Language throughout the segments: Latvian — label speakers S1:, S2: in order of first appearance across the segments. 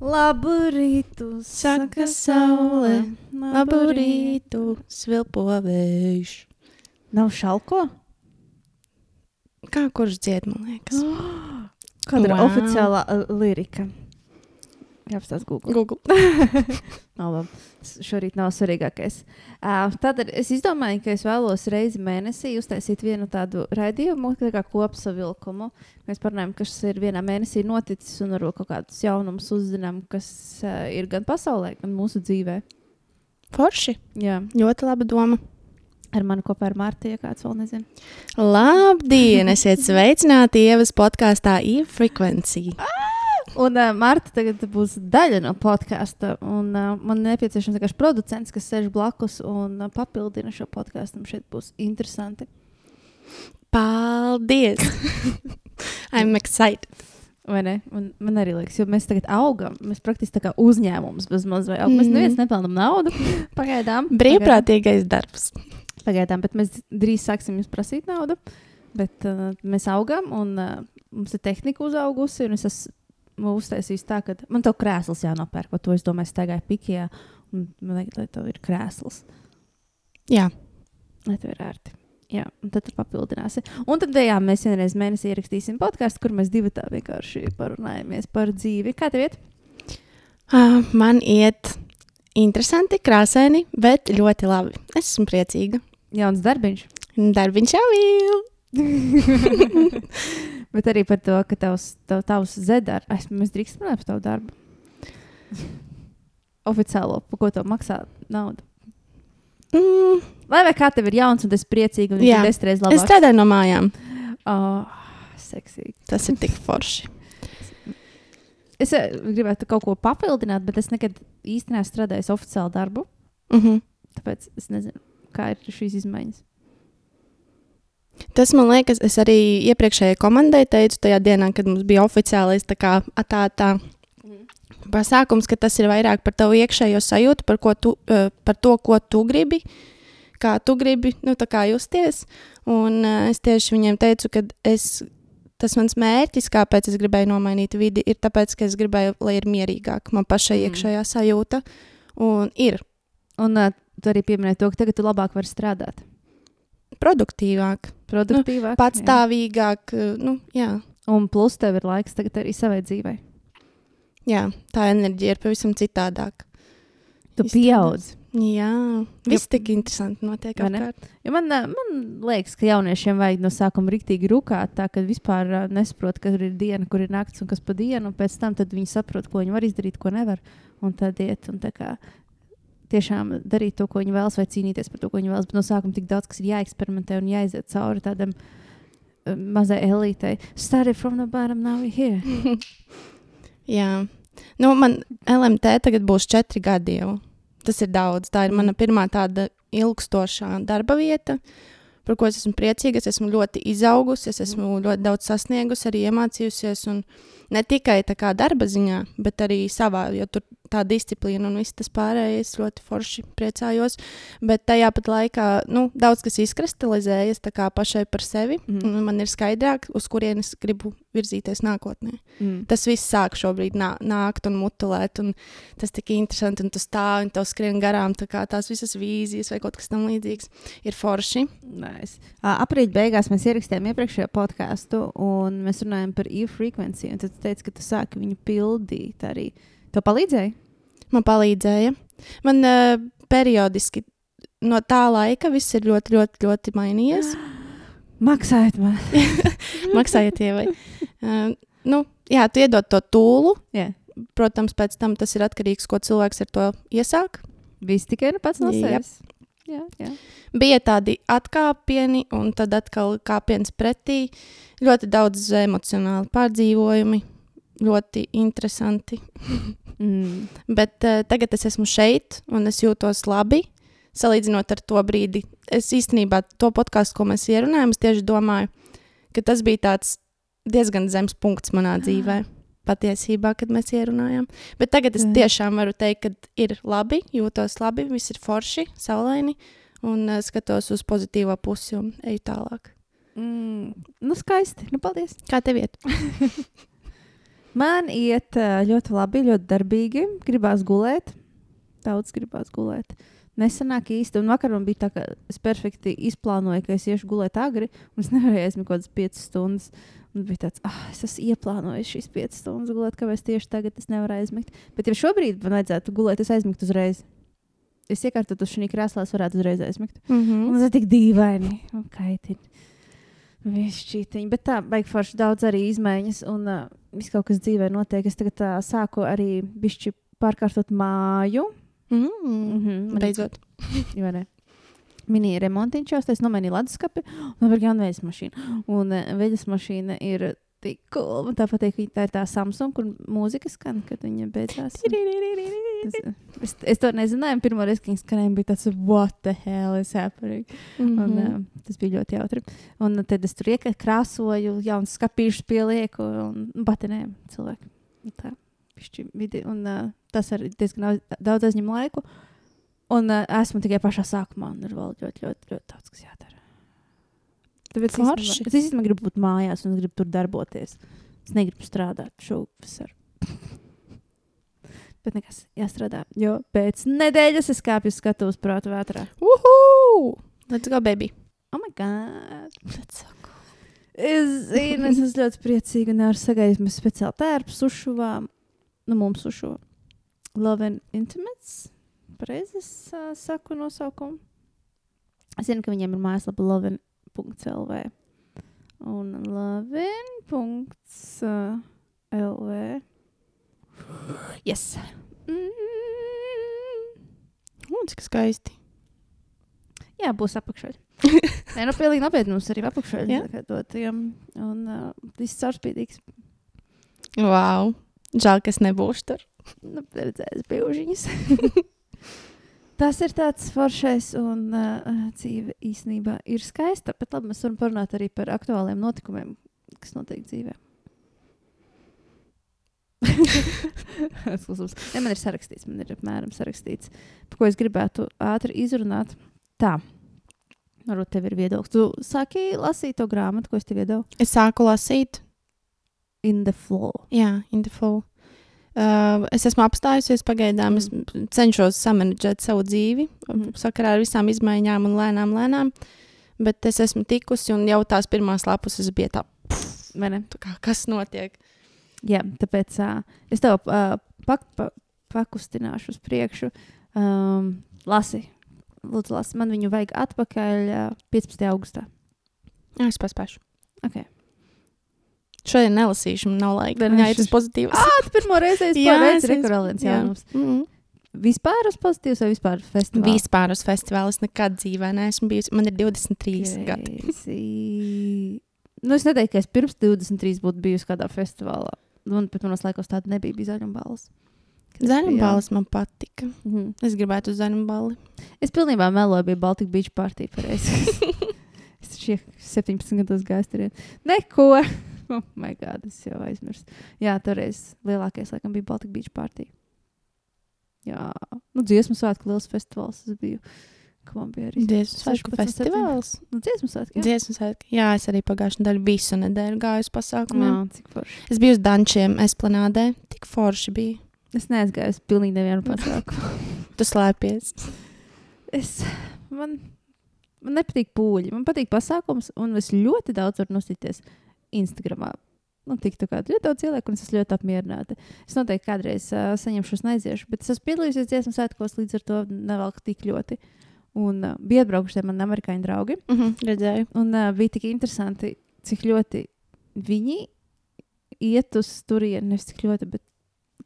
S1: Labu rītu,
S2: Saka saule, labu rītu, svilpo vējš.
S1: Nav šalko?
S2: Kā kurš dzied, man liekas?
S1: Kāda ir
S2: Wow.
S1: oficiālā uh, lirika? Jāapstāsta Google.
S2: Google.
S1: Nav labi. S- Šorīt nav svarīgākais. Uh, tad es izdomāju, ka es vēlos reizi mēnesī uztaisīt vienu tādu raidījumu, kā kopsavilkumu. Mēs parunājam, kas ir vienā mēnesī noticis un varbūt kaut kādus jaunumus uzzinām, kas uh, ir gan pasaulē, gan mūsu dzīvē.
S2: Forši.
S1: Jā,
S2: Ļoti laba doma.
S1: ar mani kopā ar Mārtiņu, ja kāds vēl nezina.
S2: Labdien! Esiet sveicināti Ievas podkāstā e-frequency.
S1: Un uh, Marta tagad būs daļa no podkāsta. Un, uh, man nepieciešams vienkārši producents, kas sēž blakus un uh, papildina šo podkāstu. Šeit būs interesanti.
S2: Paldies! I'm excited.
S1: Vai ne? Man, man arī liekas, jo mēs tagad augam. Mēs praktiski tā kā uzņēmums bez mazliet augam. Mēs
S2: Mhm.
S1: neviens nepelnām naudu. Pagaidām.
S2: Brīvprātīgais darbs.
S1: Pagaidām, bet mēs drīz sāksim jums prasīt naudu. Bet uh, mēs augam un uh, mums ir tehnika uzaugusi. Es esmu uztaisījis tā, ka man to krēsls jānopērk. Par to es domāju, staigāju pikijā. Un man liekas, lai tev ir krēsls.
S2: Jā,
S1: Lai tev ir ērti. Jā, un tad tu papildināsi. Un tad, jā, mēs vienreiz mēnesī ierakstīsim podkāstu, kur mēs divi tā vienkārši parunājamies par dzīvi. Kā tev iet?
S2: uh, man iet interesanti, krāsaini, bet ļoti labi. Es esmu priecīga.
S1: Jauns darbiņš.
S2: Darbiņš jau ir.
S1: Bet arī par to, ka tavs, tav, tavs zedars, es, mēs drīkstam runāt par tavu darbu. Oficiālo, par ko tev maksā naudu.
S2: Mm,
S1: Lai vai kā tev ir jauns, un ir priecīgi, un ir desmit reizes
S2: es
S1: labāk.
S2: strādāju no mājām.
S1: Oh, seksīgi.
S2: Tas ir tik forši.
S1: Es eh, gribētu kaut ko papildināt, bet es nekad īsti neesmu strādājis oficiālu darbu.
S2: Mm -hmm.
S1: Tāpēc es nezinu, kā ir šīs izmaiņas.
S2: Tas man liekas, es arī iepriekšējai komandai teicu, tajā dienā, kad mums bija oficiālais tā kā tā, tā pasākums, ka tas ir vairāk par tavu iekšējo sajūtu, par, ko tu, eh, par to, ko tu gribi, kā tu gribi nu, kā justies. Un uh, es tieši viņiem teicu, ka es, tas mans mērķis, kāpēc es gribēju nomainīt vidi, ir tāpēc, ka es gribēju, lai ir mierīgāk man pašai
S1: mm.
S2: iekšējā sajūta. Un ir
S1: Un uh, tu arī pieminēji to, ka tagad tu labāk vari strādāt.
S2: Produktīvāk,
S1: Produktīvāk. jā.
S2: patstāvīgāk. eh, Nu, jā.
S1: Un plus tev ir laiks tagad arī savai dzīvei.
S2: Jā, tā enerģija ir pavisam citādāka.
S1: Tu pieaudz.
S2: Jā, viss tik interesanti notiek.
S1: Jo man, ā, man liekas, ka jauniešiem vajag no sākuma rīktīgi rūkāt, tā ka vispār ā, nesaprot, kas ir diena, kur ir naktis un kas pa dienu. Pēc tam tad viņi saprot, ko viņi var izdarīt, ko nevar. Un tad iet un tā kā tiešām darīt to, ko viņi vēlas, vai cīnīties par to, ko viņi vēlas. Bet no sākuma tik daudz, kas ir jāeksperimentē un jāiziet cauri tādam ā, mazai elitei. Started from the bottom, now we're here.
S2: Jā, nu, man LMT tagad būs četri gadi jau. Tas ir daudz. Tā ir mana pirmā tāda ilgstošā darba vieta, par ko es esmu priecīga. Es esmu ļoti izaugusi, es esmu ļoti daudz sasniegusi, arī iemācījusies. Un ne tikai kā darba ziņā, bet arī savā, jo tur tā disciplīna un viss tas pārējais ļoti forši priecājos. Bet tajā pat laikā nu, daudz kas izkristalizējas tā pašai par sevi. Mm. Man ir skaidrāk, uz kurienes gribu virzīties nākotnē
S1: Mm.
S2: tas viss sāk šobrīd nā, nākt un mutulēt. Un tas tik interesanti, un tu stāvi un tev skrien garām tā kā tās visas vīzijas vai kaut kas tamlīdzīgs. Ir forši.
S1: Nice. Uh, Aprīļa beigās mēs ierakstījām iepriekšējo podkāstu, un mēs runājām par e-frequency. un Tad tu teici, ka tu sāki viņu pildīt arī. Tev palīdzēja?
S2: Man palīdzēja. Man uh, periodiski no tā laika viss ir ļoti, ļoti, ļoti mainījies.
S1: Maksājiet man.
S2: Maksājiet, ievai. Uh, nu, jā, tu iedod to tūlu.
S1: Jā.
S2: Protams, pēc tam tas ir atkarīgs, ko cilvēks ar to iesāk.
S1: Viss tikai nu pats no sevis. Jā, jā.
S2: bija tādi atkāpieni, un tad atkal kāpiens pretī. Ļoti daudz emocionāli pārdzīvojumi, ļoti interesanti.
S1: Mm.
S2: Bet uh, tagad es esmu šeit, un es jūtos labi. Salīdzinot ar to brīdi, es īstenībā to podkāstu, ko mēs ierunājām, es tieši domāju, ka tas bija tāds diezgan zems punkts manā dzīvē. Patiesībā, kad mēs ierunājām. Bet tagad es tiešām varu teikt, ka ir labi, jūtos labi, viss ir forši, saulaini, un uh, skatos uz pozitīvo pusi un eju tālāk.
S1: Mm. Nu, skaisti. Nu, paldies.
S2: Kā tev iet?
S1: Man iet ā, ļoti labi, ļoti darbīgi. Gribās gulēt. Daudz gribās gulēt. Nesenāk īsti, un vakar man bija tā, ka es perfekti izplānoju, ka es iešu gulēt agri, un es nevarēju aizmigt kaut kādas 5 stundas. Un bija tāds, ah, es esmu ieplānojis šīs 5 stundas gulēt, kāpēc tieši tagad es nevaru aizmigt. Bet, ja šobrīd man vajadzētu gulēt, es aizmigtu uzreiz. Es iekārtotu šī krēslā, es varētu uzreiz aizmigt.
S2: Mm
S1: Un
S2: -hmm.
S1: tas ir tik dīvaini. Un kaitini. Višķītiņi. Bet tā, baigi forši daudz arī izmaiņas. Un uh, viss kaut kas dzīvē notiek. Es tagad uh, sāku arī bišķi pārkārtot māju.
S2: Mm -hmm. Beidzot.
S1: Vai ne? Mini remontiņš jau tas nomainīja leduskapi, un ir gan veļas mašīna. Un veļas mašīna ir tik cool. Man tā patīk, ka tā ir tā Samsung, kur mūzika skan, kad viņa beidzās. Tas, es, es to nezināju. un Pirmā reize, kad viņa skanēja, bija tāds, what the hell is happening? Un,
S2: Mhm.
S1: uh, tas bija ļoti jautri. Un uh, tad es tur iekāpu, krāsoju, jaunas skāpīšas pielieku un batinēju cilvēku. Un Tā, vidi. Un, uh, tas arī diezgan daudz- aizņem laiku. Un uh, esmu tikai pašā sākumā, un ir vēl ļoti, ļoti, ļoti daudz, kas jādara. Tāpēc
S2: Forši.
S1: es īstenībā gribu būt mājās, un gribu tur darboties. Es negribu strādāt šovasar. Bet nekas jāstrādā, jo pēc nedēļas es kāpju skatuves prātu vētrā.
S2: Uhu! Let's go, baby.
S1: Oh, my God!
S2: Let's go.
S1: Es zinu, es esmu ļoti priecīga un nevaru sagaidīt. Mēs speciāli tērpu uzšuvām. Nu, mums uzšuva. Love and Intimates. Pareizi es uh, saku nosaukumu. Es zinu, ka viņiem ir mājaslapa loven.lv. Un loven.lv. Yes. Mm.
S2: Cik skaisti.
S1: Jā, būs apakšā. Nē, nu, pilnīgi nopietni mums arī apakšā ir dotiem. Un uh, viss caurspīdīgs.
S2: Wow. Žēl, ka es nebūšu tur.
S1: Nu, redzēs, biežiņas. Tas ir tāds foršais, un uh, dzīve īstenībā ir skaista. Bet labi, mēs varam parunāt arī par aktuāliem notikumiem, kas notiek dzīvē. Ne, man ir sarakstīts, man ir apmēram sarakstīts, par ko es gribētu ātri izrunāt. Tā, varbūt tev ir viedoklis. Tu sāki lasīt to grāmatu, ko es tev iedevu.
S2: Es sāku lasīt.
S1: In the flow.
S2: Jā, in the flow. Uh, es esmu apstājusies pagaidām. Mm. Es cenšos samanģēt savu dzīvi
S1: Mhm.
S2: sakarā ar visām izmaiņām un lēnām, lēnām. Bet es esmu tikusi un jau tās pirmās lapas es biju tā, tā kā, kas notiek.
S1: Jā, tāpēc uh, es tev uh, pak, pa, pakustināšu uz priekšu. Um, lasi, lūdzu, lasi. Man viņu vajag atpakaļ uh, 15. augustā.
S2: Es paspēšu.
S1: Okay.
S2: Šodien nelasīšu, man nav laika.
S1: Viņš
S2: ir tas pozitīvs.
S1: Ah, tu pirmo reizi
S2: es
S1: redzi,
S2: esmu-
S1: rekurālens
S2: jā.
S1: jaunums.
S2: Mm.
S1: Vispār uz pozitīvs vai vispār festivāls?
S2: Vispār uz festivālu es nekad dzīvē neesmu bijusi. Man ir 23 gadi.
S1: Crazy. Nu, es neteiktu, ka es pirms 23 būtu bijusi kādā festivālā. Man, bet manos laikos tāda nebija. Bija zaļumbāls. Kad es biju
S2: Zaļumbalis man patika.
S1: jauna. Mhm.
S2: Es gribētu uz zaļumbali.
S1: Es pilnībā meloju, bija Baltika Beach Party. pareizi. es šie 17 gados gāju tur. Neko. Oh, my God, es jau aizmirsu. Jā, toreiz lielākais laikam bija Baltika Beach Party. Jā, nu, dziesmu svētku liels festivāls. Tas bija. Man bija arī
S2: Dziesmu svētku
S1: 16,
S2: festivāls.
S1: Nu, dziesmu svētku. Jā,
S2: Dziesmu svētku. Jā, es arī pagājušajā nedēļā visu nedēļu gāju uz pasākumiem.
S1: jā cik forši.
S2: Es biju uz Dančiem, Esplanādē. Tik forši bija.
S1: Es neaizgāju uz pilnīgi nevienu pasākumu.
S2: Tu slēpies.
S1: es, man, man nepatīk pūļi. Man patīk pasākums, un es ļoti daudz varu nostīties Instagramā. Nu, tik tā kā ļoti daudz cilvēku, un es esmu ļoti apmierināta. Es noteikti kādreiz uh, saņemšu un aiziešu, bet es esmu piedalījusies dziesmu svētkos, līdz ar to nevelku tik ļoti. Un uh, bija atbraukuši mani amerikāņu draugi,
S2: Uh -huh, redzēju.
S1: un uh, bija tik interesanti, cik ļoti viņi iet uz turieni, nevis cik ļoti, bet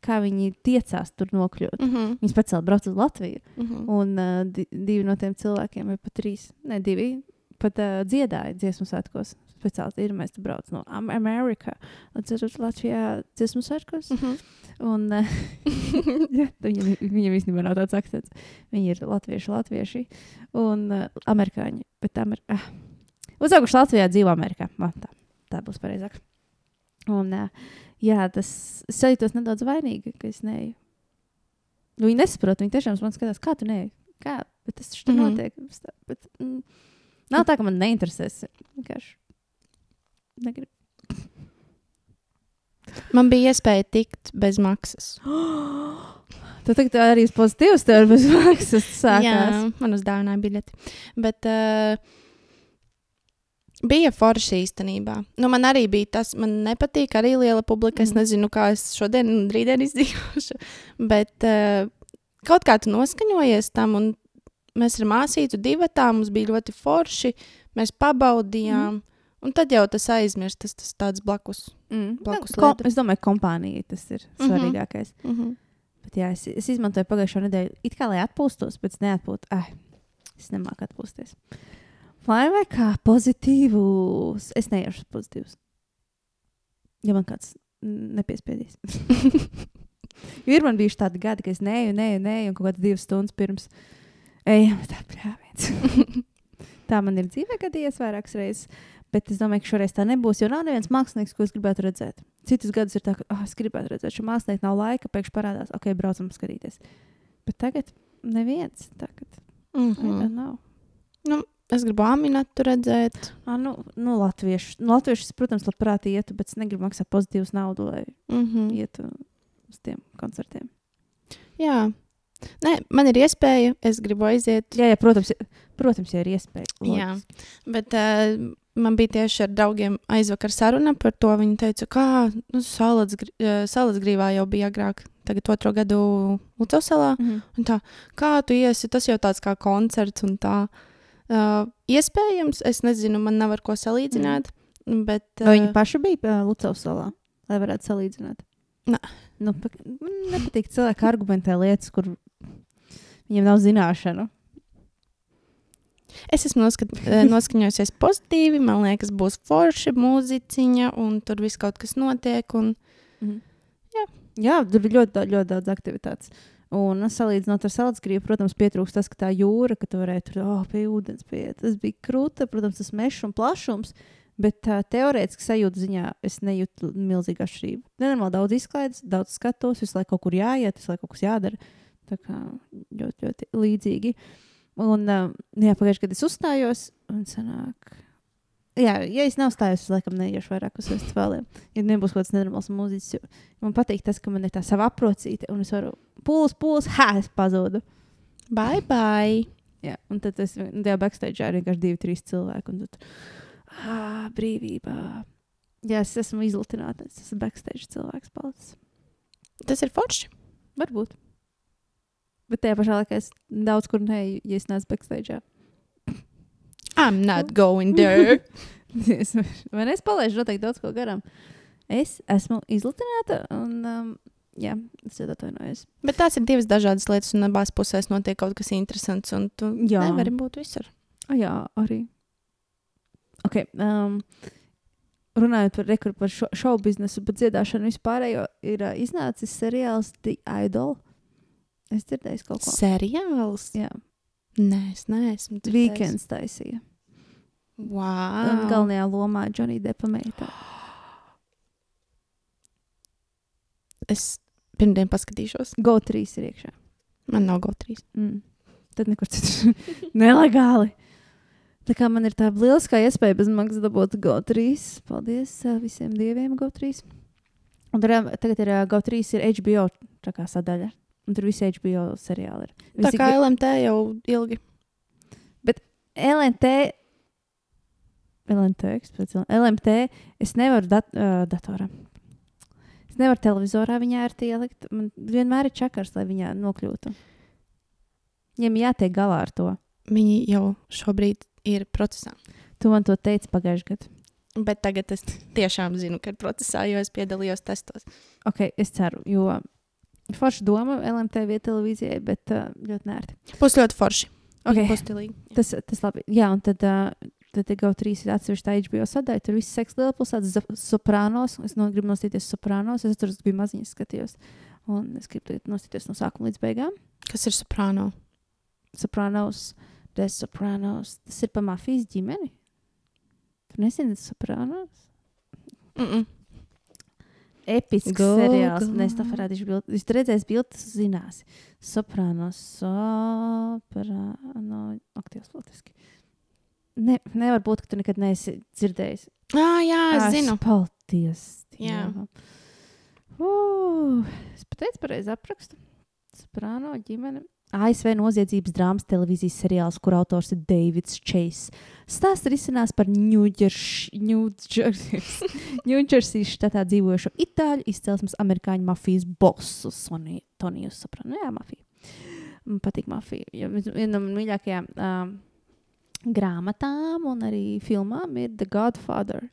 S1: kā viņi tiecās tur nokļūt.
S2: Uh -huh.
S1: Viņi speciāli brauc uz Latviju.
S2: Uh -huh.
S1: Un uh, di divi no tiem cilvēkiem, vai pat trīs, ne divi, pat uh, dziedāja dziesmu svētkos. Speciāli ir mēs te braucam no Am Amerikas līdz Latvijā dziesmu svētkos.
S2: Uh -huh.
S1: Un uh, jā, viņam, viņam īstenībā nav tāds akcents. Viņi ir latvieši, latvieši un uh, amerikāņi. Bet amer uh, uzauguši Latvijā, dzīvo Amerikā. Man tā, tā būs pareizāk. Un, uh, jā, tas es jūtos nedaudz vainīgi, ka es neju. Nu, viņi nesaprot, viņi tiešām uz mani skatās, kā tu neej. Kā? Bet tas taču tur
S2: Mhm.
S1: notiek. Bet, mm, nav tā, ka man neinteresēs. Vienkārši negribu.
S2: Man bija iespēja tikt bez maksas.
S1: Tu tagad arī esi pozitīvs, tev ir bez maksas sākās.
S2: Jā, man uzdāvināja biļeti. Bet uh, bija forši īstenībā. Nu, man arī bija tas, man nepatīk arī liela publika. Es
S1: Mhm.
S2: nezinu, kā es šodien un rītdien izdzīvošu. Bet uh, kaut kā tu noskaņojies tam, un mēs ar māsītu divatā mums bija ļoti forši. Mēs pabaudījām. Un tad jau tas aizmirst, tas, tas tāds blakus.
S1: Mm.
S2: Blakus
S1: Ko,
S2: lieta.
S1: es domāju, kompānija tas ir
S2: Mhm.
S1: svarīgākais.
S2: Mm -hmm.
S1: Bet jā, es, es izmantoju pagājušo nedēļu, it kā lai atpūstos, bet es neatpūtu. Ai, es nemāku atpūsties. Vai vai kā pozitīvs? Es neiešu pozitīvs. Ja man kāds mm, nepiespiedīs. jo ir man bijuši tādi gadi, ka es neju, neju, neju, un kaut kādas divas stundas pirms ejam, tā prāvēts. tā man ir dzīvē gadījies vairākas reizes. Bet es domāju, ka šoreiz tā nebūs, jo nav neviens mākslinieks, ko es gribētu redzēt. Citus gadus ir tā, ka oh, es gribētu redzēt šo mākslinieku, nav laika, pēkšņi parādās, ok, braucam skatīties. Bet tagad neviens. Tagad
S2: Mm
S1: mm.
S2: -hmm.
S1: nav.
S2: Es gribu aminatu redzēt.
S1: Ah, nu, nu, latviešu. Nu, latviešu, protams, labprāt ietu, bet es negribu maksāt pozitīvas naudu, lai
S2: Mm -hmm.
S1: ietu uz tiem koncertiem.
S2: Jā. Nē, man ir iespēja, es gribu aiziet.
S1: Jā, jā protams, protams, ja ir iespēja.
S2: Jā.
S1: loģiski.
S2: Bet uh, man bija tieši ar draugiem aizvakar saruna par to. Viņi teica, ka nu, salas grīvā jau bija agrāk, tagad otro gadu Lucausalā.
S1: Mhm.
S2: Un tā, kā tu iesi, tas jau tāds kā koncerts un tā. Uh, iespējams, es nezinu, man nav ar ko salīdzināt. Mm. Bet,
S1: Vai viņi
S2: uh,
S1: paši bija uh, Lucas salā, lai varētu salīdzināt?
S2: Nē.
S1: Nu, nepatīk cilvēki argumentē lietas, kur viņiem nav zināšanu.
S2: es esmu noskat, eh, noskaņojusies pozitīvi. Man liekas, būs forši mūziķiņa, un tur viss kaut kas notiek. Un,
S1: Mhm. Jā. Jā, tur bija ļoti, ļoti daudz aktivitātes. Un salīdzinot ar Salacgrību, protams, pietrūkst tas, ka tā jūra, ka tu varēji tur oh, pie ūdens pieiet. Tas bija krūta, protams, tas mežs un plašums. Bet tā teorētiski sajūta ziņā es nejūtu milzīgu atšķirību. Nenormāli daudz izklaides, daudz skatos, visu laiku kaut kur jāiet, visu laiku kaut kas jādara. Tā kā ļoti, ļoti līdzīgi. Un um, jā, pagājušajā gadā es uzstājos un sanāk. Jā, ja es neuzstājos, es laikam neiešu vairāk uz festivāliem. Ja nebūs kaut kāds nenormāls mūziķis, jo man patīk tas, ka man ir tā sava aprocīte un es varu pūlis, pūlis, ha, es pazudu.
S2: bye bye!
S1: Jā, un tad es tajā backstage ir vienkārši divi, trīs cilvēki. Un tad, ah, brīvībā. Jā, es esmu izlutināts. Es esmu backstage cilvēks palicis.
S2: Tas ir forši.
S1: Varbūt. Bet tajā pašā laikā es daudz kur neju, ja es neesmu backstage.
S2: I'm not going there.
S1: Es, ne? Es palaidu noteikti daudz ko garām. Es esmu izlutināta un, um, jā, es ļoti atvainojos.
S2: Bet tās ir divas dažādas lietas, un abās pusēs notiek kaut kas interesants. Un tu
S1: Jā.
S2: nevari būt visur.
S1: Jā, arī. Ok. Um, runājot par, rekur, par šo, šovu biznesu, par dziedāšanu vispārējo, ir uh, iznācis seriāls The Idol. Es dzirdēju kaut ko.
S2: Seriāls?
S1: Jā,
S2: Nē, es neesmu.
S1: Weekends taisīja.
S2: Wow.
S1: Galvenajā lomā Džonija Depa meita.
S2: Es pirmdien paskatīšos.
S1: GO3 ir iekšā.
S2: Man nav GO3.
S1: Mm. Tad nekur citur. Nelegāli. Tā kā man ir tā lieliskā iespēja bez maksas dabūt GO3. Paldies uh, visiem dieviem GO3. Un tur, tagad ir uh, GO3 ir HBO sadaļa. Un tur visi HBO seriāli ir.
S2: Tā
S1: Visi
S2: kā
S1: gri-
S2: LMT jau ilgi.
S1: LNT. LNT, es pēc L- LMT. Es nevaru dat, uh, datorā. Es nevaru televizorā viņā ar ielikt. Man vienmēr ir čakars, lai viņā nokļūtu. Viņam jātiek galā ar to.
S2: Viņi jau šobrīd ir procesā.
S1: Tu man to teici pagājušajā gadā.
S2: Bet tagad es tiešām zinu, ka ir procesā, jo es piedalījos testos.
S1: Ok, es ceru, jo forša doma LMT vietā televīzijai, bet uh, ļoti nērti.
S2: Būs ļoti forši.
S1: Ok.
S2: Būs stilīgi.
S1: Tas, tas labi. Jā, un tad, uh, tad ir GO3 ir atsevišķa HBO sadaļa. Tur viss seks liela pilsēta, soprānos. Es no, gribu nostīties soprānos. Es tur biju maziņš skatījos. Un es gribu nostīties no sākuma līdz beigām.
S2: Kas ir soprāno?
S1: Soprānos, The Sopranos. Tas ir pa mafijas ģimeni. Tu nezini, tas soprānos?
S2: Mm -mm.
S1: Episks
S2: Go,
S1: seriāls.
S2: go.
S1: Nē, es tā parādīšu bildi. Jūs redzēsiet bildi, tas zināsi. Soprānos, soprāno. Aktīvs politiski. Ne, nevar būt, ka tu nekad neesi dzirdējis.
S2: Ah, jā, es
S1: Ās,
S2: zinu.
S1: Paldies.
S2: Jā.
S1: Dievam. Uh, es pateicu, pareizi aprakstu. Soprāno ģimene. ASV noziedzības drāmas televīzijas seriāls, kur autors ir Davids Chase. Stāsts risinās par Ņūdžersijas štatā dzīvojošo itāļu izcelsmes amerikāņu mafijas bosu Toniju Soprano. Nu, jā, mafija. Man patīk mafija. Jo Viena no mīļākajām um, grāmatām un arī filmām ir The Godfather.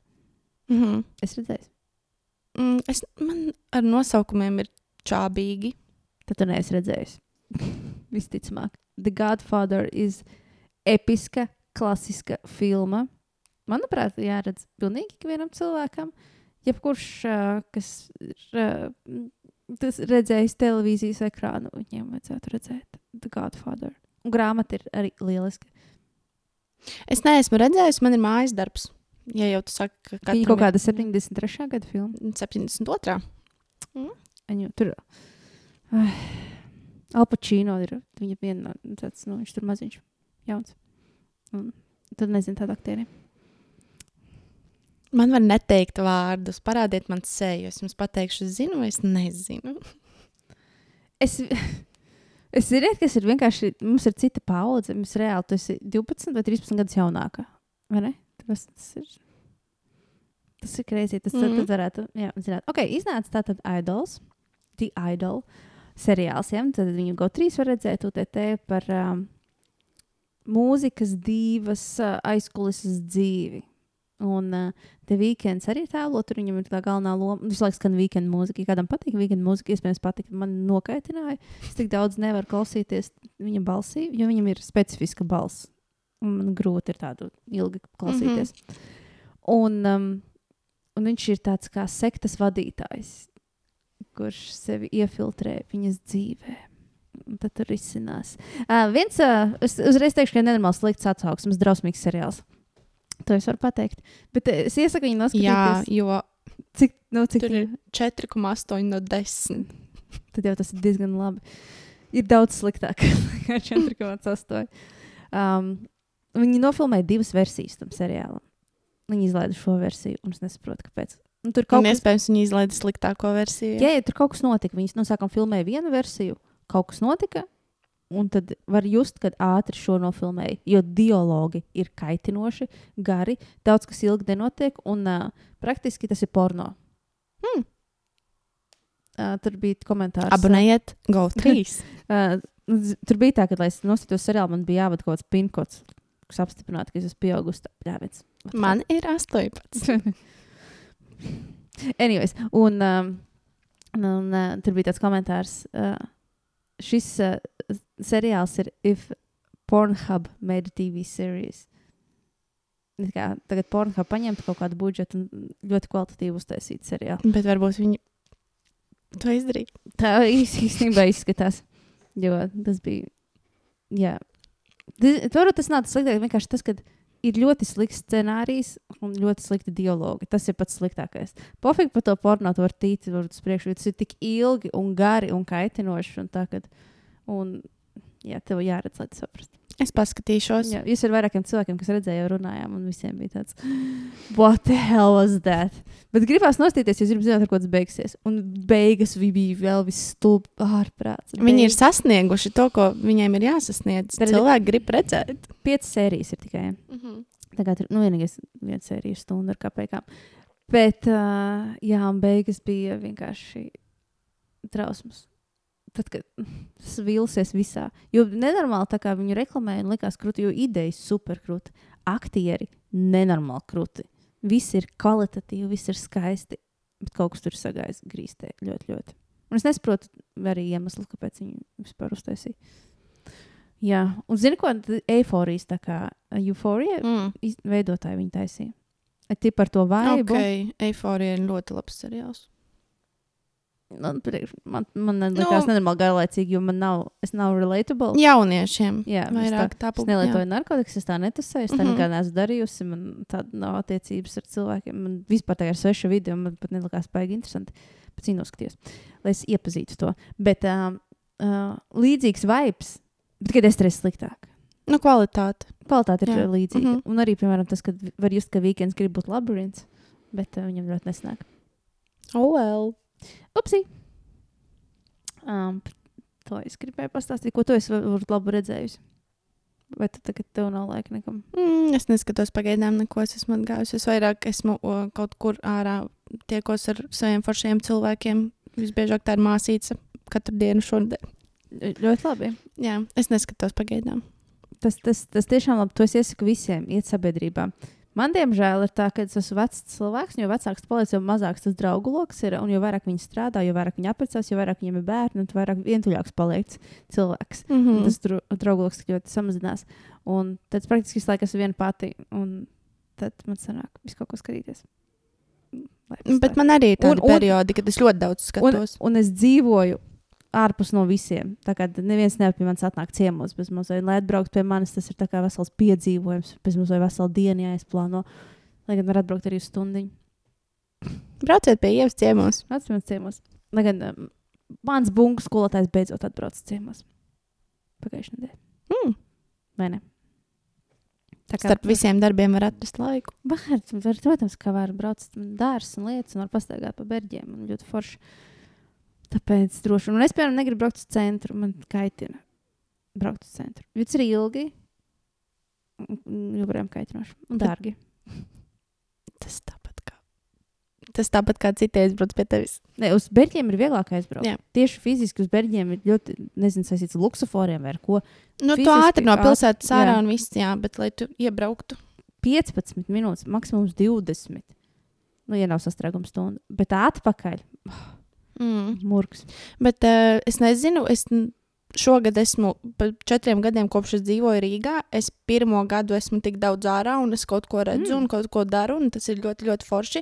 S2: Mhm.
S1: Es redzēju,
S2: Mm, es, man ar nosaukumiem ir čābīgi.
S1: tad tu neesi redzējis. Visticamāk, The Godfather ir episka, klasiska filma. Manuprāt, jāredz pilnīgi ikvienam cilvēkam. Jebkurš, kas ir redzējis televīzijas ekrānu, viņiem vajadzētu redzēt The Godfather. Un grāmata ir arī lieliska.
S2: Es neesmu redzējis, man ir mājas darbs. Ja jau tu saki, ka
S1: Viņa
S2: katram
S1: kaut
S2: ir
S1: kāda 73. gada filma.
S2: 72.
S1: Viņu tur uh, Alpačīno ir viņa viena no tāds, nu, viņš tur maziņš, jauns. Un tad nezinu tādu aktieri.
S2: Man var neteikt vārdus, parādiet man seju. Es jums pateikšu, zinu, vai es nezinu.
S1: Es, es zinu, kas ir vienkārši, mums ir cita paudze. Mums reāli tu esi 12 vai 13 gadus jaunāka. Vai ne? Tas, tas ir. Tas ir krēsli. Tas mm
S2: Mhm.
S1: -hmm. tad varētu. Jā, zināt. Ok, iznāca tātad Idols. The Idol seriāls. Ja? Tad viņu GO3 var redzēt UTT par um, mūzikas divas uh, aizkulisas dzīvi. Un uh, te weekends arī tēlo, tur viņam ir tā galvenā loma. Visu laiku skan weekend mūzika. Kādam patīk weekend mūzika, iespējams, patīk. Man nokaitināja. Es tik daudz nevaru klausīties viņa balsī, jo viņam ir specifiska balss. Un man grūti ir tādu ilgi klausīties. Mm -hmm. un, um, un viņš ir tāds kā sektas vadītājs, kurš sevi iefiltrē viņas dzīvē. Un tad tur izcinās. Uh, viens, uh, es uzreiz teikšu, ka nenormāls slikts atsauksmes, drausmīgs seriāls. To es varu pateikt. Bet es iesaku viņu
S2: Jā,
S1: noskatīties.
S2: jo
S1: cik, nu, cik
S2: tur ir 4,8 no 10.
S1: tad jau tas ir diezgan labi. Ir daudz sliktāk nekā 4,8. Um, viņi nofilmēja divas versijas tam seriālam. Viņi izlaida šo versiju, un es nesaprotu, kāpēc. Un tur
S2: Kaut
S1: kas
S2: iespējams viņi izlaida sliktāko versiju.
S1: Jā, ja tur kaut kas notika. Viņi no sākuma filmēja vienu versiju, kaut kas notika. Un tad var just, kad ātri šo nofilmēja. Jo dialogi ir kaitinoši, gari, daudz kas ilgi nenotiek, un uh, praktiski tas ir porno.
S2: Hmm.
S1: Uh, tur bija komentārs.
S2: Abonējiet, go 3.
S1: Uh, tur bija tā, ka, lai es noskatītos seriālu, man bija jāvada kaut kāds pinkots, kas apstiprinātu, ka es esmu pieaugusi.
S2: Man ir 18.
S1: Anyways, un, um, un, uh, tur bija tāds komentārs. Uh, šis uh, seriāls ir If Pornhub made a TV series. Kā, tagad Pornhub paņemtu kaut kādu budžetu un ļoti kvalitatīvu uztaisītu seriālu.
S2: Bet varbūt viņi to izdarīja.
S1: Tā īs- īstenībā izskatās. Jo tas bija. Jā. Tas, tas nav tas sliktākais. Vienkārši tas, ka ir ļoti slikts scenārijs un ļoti slikti dialogi. Tas ir pats sliktākais. Pofīgi par to porno tu vari tīt, varbūt uz priekšu. Tas ir tik ilgi un gari un kaitinoši. Un tā, kad, un, jā, tev jāredz, lai tu saprastu.
S2: Es paskatīšos.
S1: Jā, jūs ar vairākiem cilvēkiem, kas redzēja, jau runājām, un visiem bija tāds, what the hell was that? Bet gribās nostīties, jo gribat zināt, ar ko tas beigsies. Un beigas bija vēl viss stulbi ārprāts.
S2: Viņi ir sasnieguši to, ko viņiem ir jāsasniedz.
S1: Bet-
S2: Cilvēki grib redzēt.
S1: piecas sērijas ir tikai.
S2: Mm -hmm.
S1: Kā tur nu, vienīgais viena sērija ir stunda ar kāpēkām. Bet, uh, jā, un beigas bija vienkārši trausmas. Tad, kad tas vilsies visā. Jo nenormāli tā kā viņu reklamēja, likās krūti, jo idejas super krūti. Aktieri nenormāli krūti. Viss ir kvalitatīvi, viss ir skaisti. Bet kaut kas tur sagājis grīstē ļoti, ļoti. Un es nesaprotu arī iemeslu, kāpēc viņi vispār uztaisīja. Jā, un zini, ko eifórijas tā kā euforija
S2: mm.
S1: iz- veidotāji viņi taisīja. Tie par to vaibu.
S2: Ok, Eiforija ir ļoti labs seriāls.
S1: Man, man, man liekas, nu, nenormāli garlaicīgi, jo man nav, es nav relatable.
S2: Jauniešiem
S1: Jā,
S2: vairāk tā
S1: Es nelietoju narkotikas, es tā netusēju, es tā
S2: Mhm.
S1: nekad neesmu darījusi. Man tāda nav attiecības ar cilvēkiem. Man vispār tā ir sveša video, man pat nelikās baigi interesanti. Viņi noskatījos, lai es iepazītu to. Bet um, uh, līdzīgs vibes, tikai desmit reizes sliktāk.
S2: Nu, kvalitāte.
S1: Kvalitāte ir
S2: Jā.
S1: Līdzīga. Mm. -hmm. Un arī, piemēram, tas, ka var just, ka weekends grib būt labirints, bet uh, viņam ļoti nesnāk.
S2: Oh, well.
S1: Upsi! Um, to es gribēju pastāstīt, ko tu esi varbūt labi redzējusi. Vai tu tagad tev nav laika nekam?
S2: Mm, es neskatos pagaidām, neko es esmu atgājusi. Es vairāk esmu o, kaut kur ārā, tiekos ar saviem foršiem cilvēkiem. Visbiežāk tā ir māsīca katru dienu šodien.
S1: Ļoti labi.
S2: Jā, es neskatos pagaidām.
S1: Tas, tas, tas tiešām labi. To es iesaku visiem, iet sabiedrībā. Man, diemžēl, ir tā, ka es esmu vecs cilvēks, jo vecāks paliec, jo mazāks tas draugu lokus ir. Un jo vairāk viņi strādā, jo vairāk viņi apprecās, jo vairāk viņiem ir bērni, un vairāk vientuļāks paliek cilvēks.
S2: Mm
S1: Mm. Tas dru, draugu lokus ļoti samazinās. Un tad es praktiski visu laiku esmu viena pati. Un tad man sanāk, visu kaut ko skatīties.
S2: Bet man arī ir
S1: Un-
S2: tādi
S1: un-
S2: periodi, kad es ļoti daudz
S1: un,
S2: skatos.
S1: un es dzīvoju ārpus no visiem. Tā kā neviens nevar pie manis atnākt ciemos bez mazliet. Lai atbrauktu pie manis, tas ir tā kā vesels piedzīvojums. Bez mazliet vesela diena jāizplāno. Lai gan var atbraukt arī stundu.
S2: Brauciet pie ievas ciemos.
S1: Atcīmēt ciemos. Lai gan um, mans bungu skolotājs beidzot atbrauc ciemos. Pagājušajā nedēļā.
S2: Mm.
S1: Vai ne? Tā
S2: Starp visiem darbiem var atrast laiku.
S1: Var, var, protams, ka var braukt dārsts un lietas, un var pastaigāt pa berģiem. Un ļoti forši. Tāpēc droši. Un es, piemēram, negribu braukt uz centru. Man kaitina braukt uz centru. Tas ir ilgi. Joprojām kaitinoši. Un dārgi.
S2: Tas tāpat kā. Tas tāpat kā citreiz brauc pie tevis.
S1: Ne, uz berģiem ir vieglāk aizbraukt.
S2: Jā.
S1: Tieši fiziski uz berģiem ir ļoti, nezinu, saistīts ar luksusforiem vai ar ko.
S2: Nu, tu
S1: Fiziski
S2: ātri no pilsētas ārā un viss, jā, bet lai tu iebrauktu.
S1: 15 minūtes, maksimums 20. Nu, ja nav sastrēguma stunda. Bet atpakaļ
S2: Mm.
S1: murgs.
S2: Bet uh, es nezinu, es šogad esmu pa četriem gadiem, kopš es dzīvoju Rīgā. Es pirmo gadu esmu tik daudz ārā, un es kaut ko redzu,
S1: Mm.
S2: un kaut ko daru, un tas ir ļoti, ļoti forši.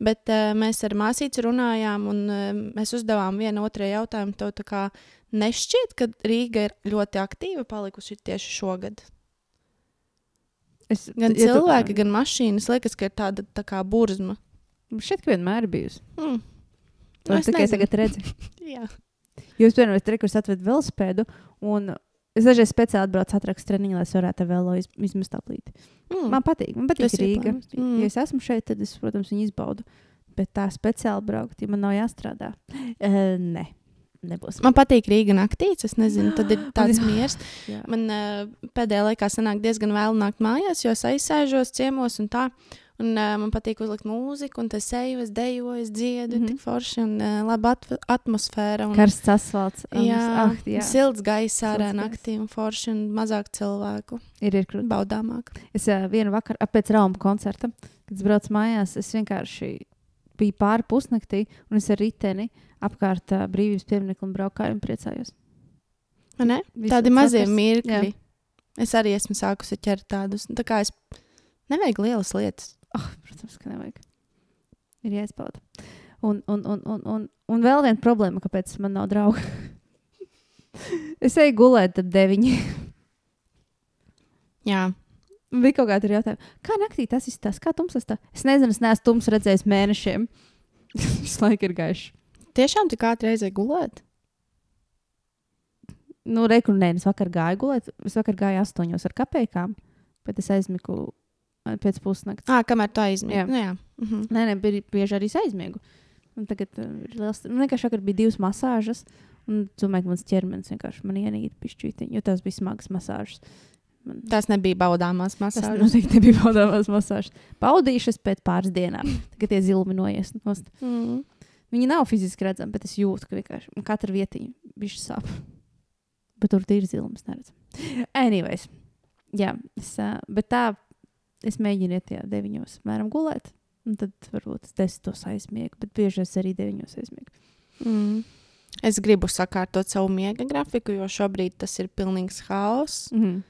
S2: Bet uh, mēs ar māsīcu runājām, un uh, mēs uzdevām vienu otrai jautājumu. Tev tā kā nešķiet, ka Rīga ir ļoti aktīva palikusi tieši šogad.
S1: Es,
S2: Gan
S1: ja tu-
S2: cilvēki, gan mašīnas. Liekas, ka ir tāda tā kā burzma.
S1: Šeit vienmēr ir bijusi.
S2: Mm.
S1: To es tikai tagad redzu.
S2: Jā.
S1: Jūs, piemēram, treniņos atvedat velosipēdu, un es dažreiz speciāli atbraucu atrakstu treniņu, lai es varētu iz, izmest aplīti.
S2: Mm.
S1: Man patīk, man patīk
S2: Tas
S1: Rīga.
S2: Mm.
S1: Ja es esmu šeit, tad es, protams, viņu izbaudu. Bet tā speciāli braukt, ja man nav jāstrādā. Uh, nē, nebūs.
S2: Man patīk Rīga naktīs. Es nezinu, tad ir tāds miers. Man uh, pēdējā laikā sanāk diezgan vēl nākt mājās, jo es aizsēžos ciemos un tā. Un, uh, man patīk uzlikt mūziku, un tas eju, es dejoju, es dziedu, mm
S1: Mhm.
S2: -hmm. tik forši un uh, laba at atmosfēra. Un,
S1: Karsts asfalts.
S2: jā,
S1: ah, jā.
S2: silts gaiss ārā naktī un forši un mazāk cilvēku.
S1: Ir, ir krūti.
S2: Baudāmāk.
S1: Es uh, vienu vakaru pēc Rauma koncerta, kad es braucu mājās, es vienkārši biju pāri pusnaktī, un es ar riteni apkārt uh, brīvības pieminiekam braukāju un priecājos.
S2: Ne? Tādi mazie
S1: sakars.
S2: mirkļi. Es arī esmu sākusi ķert tādus. Tā kā es nevajag lielas lietas.
S1: Oh, protams, ka nevajag. Ir jāizbauda. Un, un, un, un, un, un vēl viena problēma, kāpēc man nav draugu. es eju gulēt ap deviņiem.
S2: Jā,
S1: Bija kaut kāda jautājuma, kā naktī tas izskatās, kā tums tas tā? Es nezinu, es neesmu tums redzējis mēnešiem. Visu laiku ir gaišs.
S2: tiešām tik ātri reizē gulēt.
S1: Nu, reku, nē, es vakar gāju gulēt. Es vakar gāju astoņos ar kapekām, bet es aizmigu ā, pēc pusnakts.
S2: Ah, kamēr tu aizmiegi.
S1: Jā.
S2: Nu, jā. Mhm.
S1: Nē, nē, bija bieži arī aizmiegu. Un tagad uh, ir liels. Nu, vienkārši vakar bija divas masāžas. Un domāju, ka mans ķermenis vienkārši man ienīda pišķītiņu, jo tās bija smagas masāžas. Man...
S2: Tas nebija baudāmās
S1: Tas
S2: masāžas.
S1: noteikti nebija baudāmās masāžas. Baudīšas pēc pāris dienām, kad tie zilmi noies. nost.
S2: Mm.
S1: Viņi nav fiziski redzami, bet es jūtu, ka vienkārši katra vietiņa bija sāp. Bet tur ir zilums, neredzam. Anyways, jā, es, bet tā es mēģinu iet tajā deviņos, mēram gulēt. Un tad varbūt es desmitos aizmiegu, bet bieži es arī deviņos aizmiegu.
S2: Mm. Es gribu sakārtot savu miega grafiku, jo šobrīd tas ir pilnīgs haoss.
S1: Mm -hmm.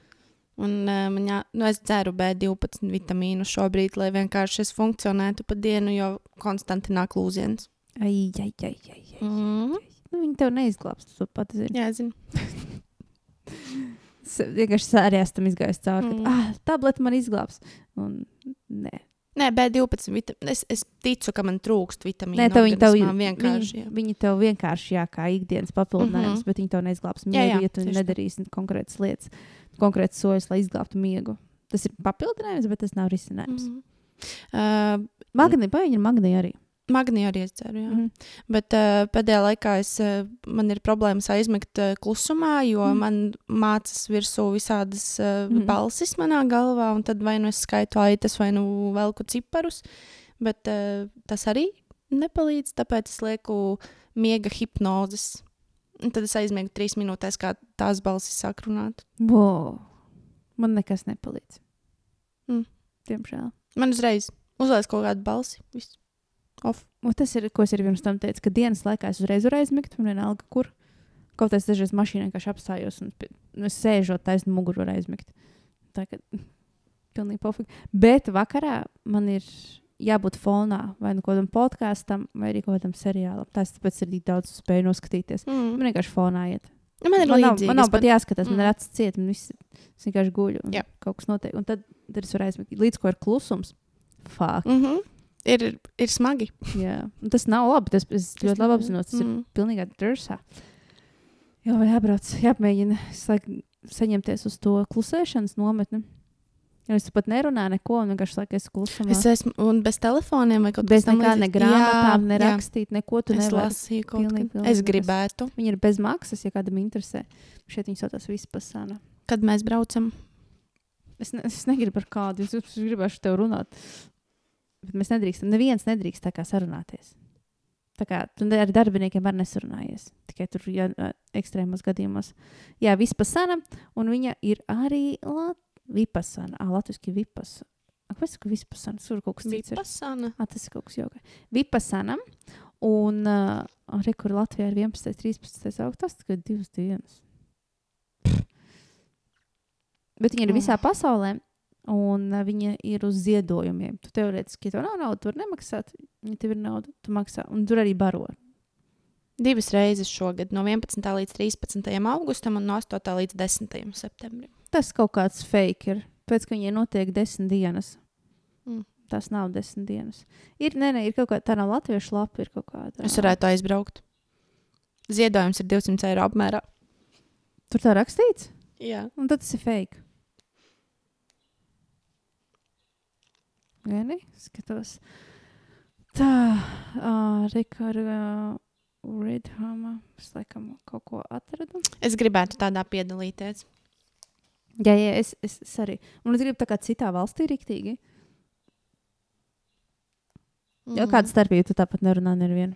S2: Un, uh, man jā, nu, es dzeru B12 vitamīnu šobrīd, lai vienkārši es funkcionētu pa dienu, jo konstanti nāk lūziens.
S1: Ai, ai, ai, ai, ai.
S2: Mm.
S1: Nu, viņi tev neizglābs, tu pat zini.
S2: Jā, zinu.
S1: Vienkārši esmu tam izgājis cauri.
S2: Mm.
S1: Mm. Ah, tableta man izglābs. Un, nē,
S2: Nē, B12 vitamīnu. Es, es ticu, ka man trūkst vitamīnu.
S1: Nē, tev tev
S2: vienkārši.
S1: Viņi,
S2: jā.
S1: viņi tev vienkārši, jā, kā ikdienas papildinājums, mm. -hmm. bet viņi tev neizglābs
S2: Jā, jā,
S1: miegu, ja tu
S2: tieši tā.
S1: nedarīsi konkrētas lietas, konkrētas soļus, lai izglābtu miegu. Tas ir papildinājums, bet tas nav risinājums. Mm.
S2: Mhm. Uh,
S1: Magnija, vai viņa ir magnija arī?
S2: Magniju arī izdzeru, jā.
S1: Mhm.
S2: Bet uh, pēdējā laikā es, uh, man ir problēmas aizmigt uh, klusumā, jo mm. man mācās virsū visādas uh, mm. balsis manā galvā, un tad vai nu es skaitu aitas, vai nu velku ciparus. Bet uh, tas arī nepalīdz, tāpēc es lieku miega hipnozes. Un tad es aizmiegu trīs minūtēs, kā tās balsis sāk runāt.
S1: Wow. Man nekas nepalīdz.
S2: Mm.
S1: Diemžēl.
S2: Man uzreiz uzlaiž kaut kādu balsi. Viss. Off.
S1: Un tas ir, ko es arī pirms tam teicu, ka dienas laikā es uzreiz varu aizmigt, un vienalga, kur. Kaut es dažreiz mašīnā vienkārši apstājos, un nu, es sēžot taisnu muguru, varu aizmigt. Tā kā pilnīgi pofīgi. Bet vakarā man ir jābūt fonā vai nu kādam podkāstam, vai arī kādam seriālam. Tas tāpēc arī daudz spēju noskatīties.
S2: Mm.
S1: Man vienkārši fonā iet.
S2: Man ir
S1: Man nav,
S2: līdzīgi.
S1: man nav pat jāskatās, man
S2: Mm.
S1: ir acis ciet, man viss vienkārši guļu. un
S2: Jā.
S1: Kaut kas notiek. Un tad, tad es varu aizmigt. Līdz ko ir klusums. Fāk.
S2: Mm -hmm. Ir, ir smagi.
S1: Jā. Un tas nav labi. Tas, es ļoti labi apzinos. Tas ir
S2: Mm.
S1: pilnīgi džersā. Jā, vai jābrauc, jāmēģina saik, saņemties uz to klusēšanas nometni. Jo es pat nerunāju neko, un vienkārši laikam esmu klusumā.
S2: Es esmu un bez telefoniem vai kaut
S1: bez nekā, ne grāmatām, ne rakstīt, neko tu
S2: Es kaut
S1: Pilnīgi, pilnīgi
S2: Es gribētu.
S1: Viņi ir bez maksas, ja kādam interesē. Šeit viņi saucās vispasāna.
S2: Kad mēs braucam,
S1: Es, ne, es negribu ar kādu, es, es gribēšu tev runāt. Bet mēs nedrīkstam, neviens nedrīkst tā kā sarunāties. Tā kā tu ar darbiniekiem var nesarunājies. Tikai tur ja, ekstrēmos gadījumos. Jā, vispasana, un viņa ir arī lat vipasana. Ā, latviski vipas. Kāpēc ka vispasana? Tur kaut kas cits ir.
S2: Vipasana.
S1: Ā, tas ir kaut kas joks. Vipasana. Un uh, arī, kur Latvijā ir 11. 13. augustā, tas tikai divas dienas. Bet viņi ir
S2: Oh.
S1: visā pasaulē, un uh, viņi ir uz ziedojumiem. Tu teorētiski, ja tev nav naudas, tu vari nemaksāt. Ja tev ir nauda, tu maksā. Un tur arī baro.
S2: Divas reizes šogad, no 11. līdz 13. augustam un no 8. līdz 10. septembrim.
S1: Tas kaut kāds fake ir. Pēc tam viņiem notiek desmit dienas.
S2: Mm.
S1: Tas nav desmit dienas. Ir, nē, nē, ir kaut kāda tā nav latviešu lapa, ir kaut kāda.
S2: Es varētu aizbraukt. Ziedojums ir 200 eiro apmērā.
S1: Tur tā rakstīts,
S2: Jā.
S1: un tad tas ir fake. Gani, skatos. Tā, uh, Rikārda uh, Redhama. Es laikam kaut ko atradu.
S2: Es gribētu tādā piedalīties.
S1: Jā, jā, es, es, es arī. Un es gribu tā kā citā valstī rīktīgi. Mm. Jā, kāda starpība, tu tāpat nerunā nevienu.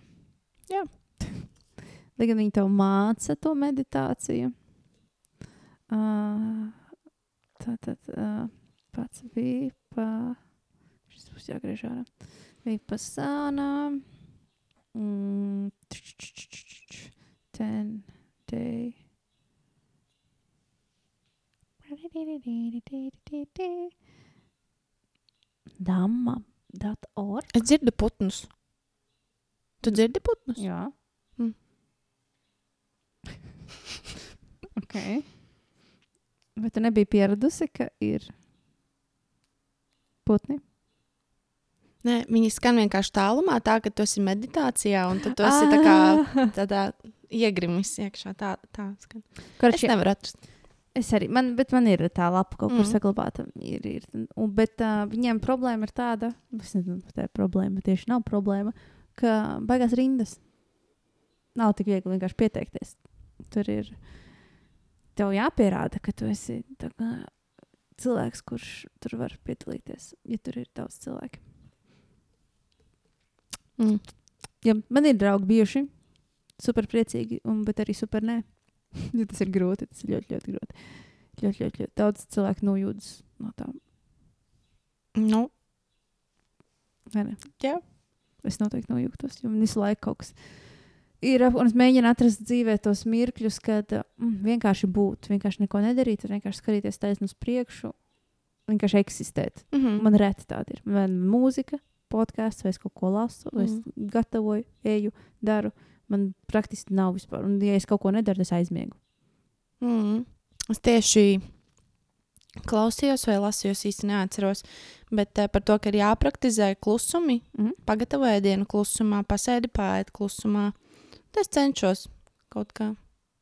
S2: Jā.
S1: Lai gan viņi tev māca to meditāciju. Uh, tā tad uh, pats vipa. Šis būs jāgriež ārā. Vipa sānā. Mm, tš, tš, tš, tš, ten day. Dama.org.
S2: Es dzirdu putnus. Tu dzirdi putnus?
S1: Jā.
S2: Mm.
S1: ok. Bet tu nebija pieradusi, ka ir putni.
S2: Nē, viņi skan vienkārši tālumā, tā ka tu esi meditācijā, un tu esi tā kā
S1: Ah.
S2: tādā iegrimis iekšā. Tā, tā skan. Es
S1: Karči,
S2: nevaru atrast.
S1: es arī, man, bet man ir tā lapa kaut kur
S2: Mhm.
S1: saglabāta. Ir, ir. Un, bet uh, viņiem problēma ir tāda, es nezinu, tā ir problēma, tieši nav problēma, ka baigās rindas. Nav tik viegli vienkārši pieteikties. Tur ir, tev jāpierāda, ka tu esi tā kā cilvēks, kurš tur var piedalīties, ja tur ir daudz cilvēku.
S2: Mm.
S1: Ja man ir draugi bijuši super priecīgi, un, bet arī super nē. ja tas ir grūti, tas ir ļoti, ļoti grūti. Ļoti, ļoti, ļoti daudz cilvēku nojūtas no tām.
S2: Nu,
S1: vai ne?
S2: Jā.
S1: Es noteikti nojūtos, jo man visu laiku kaut kas ir. Un es mēģinu atrast dzīvē tos mirkļus, kad mm, vienkārši būt, vienkārši neko nedarīt, vienkārši skatīties taisnu uz priekšu, vienkārši eksistēt.
S2: mm -hmm.
S1: Man reti tāda ir. Man ir mūzika, podkāsts, vai es kaut ko lasu, vai es
S2: Mhm.
S1: gatavoju, eju, daru. Man praktiski nav vispār. Un, ja es kaut ko nedaru, es aizmiegu.
S2: Mm. Es tieši klausījos vai lasījos, īsti neatceros. Bet uh, par to, ka ir jāpraktizē klusumi,
S1: Mhm.
S2: pagatavoju dienu klusumā, pasēdi pāri klusumā. Tas cenšos kaut kā.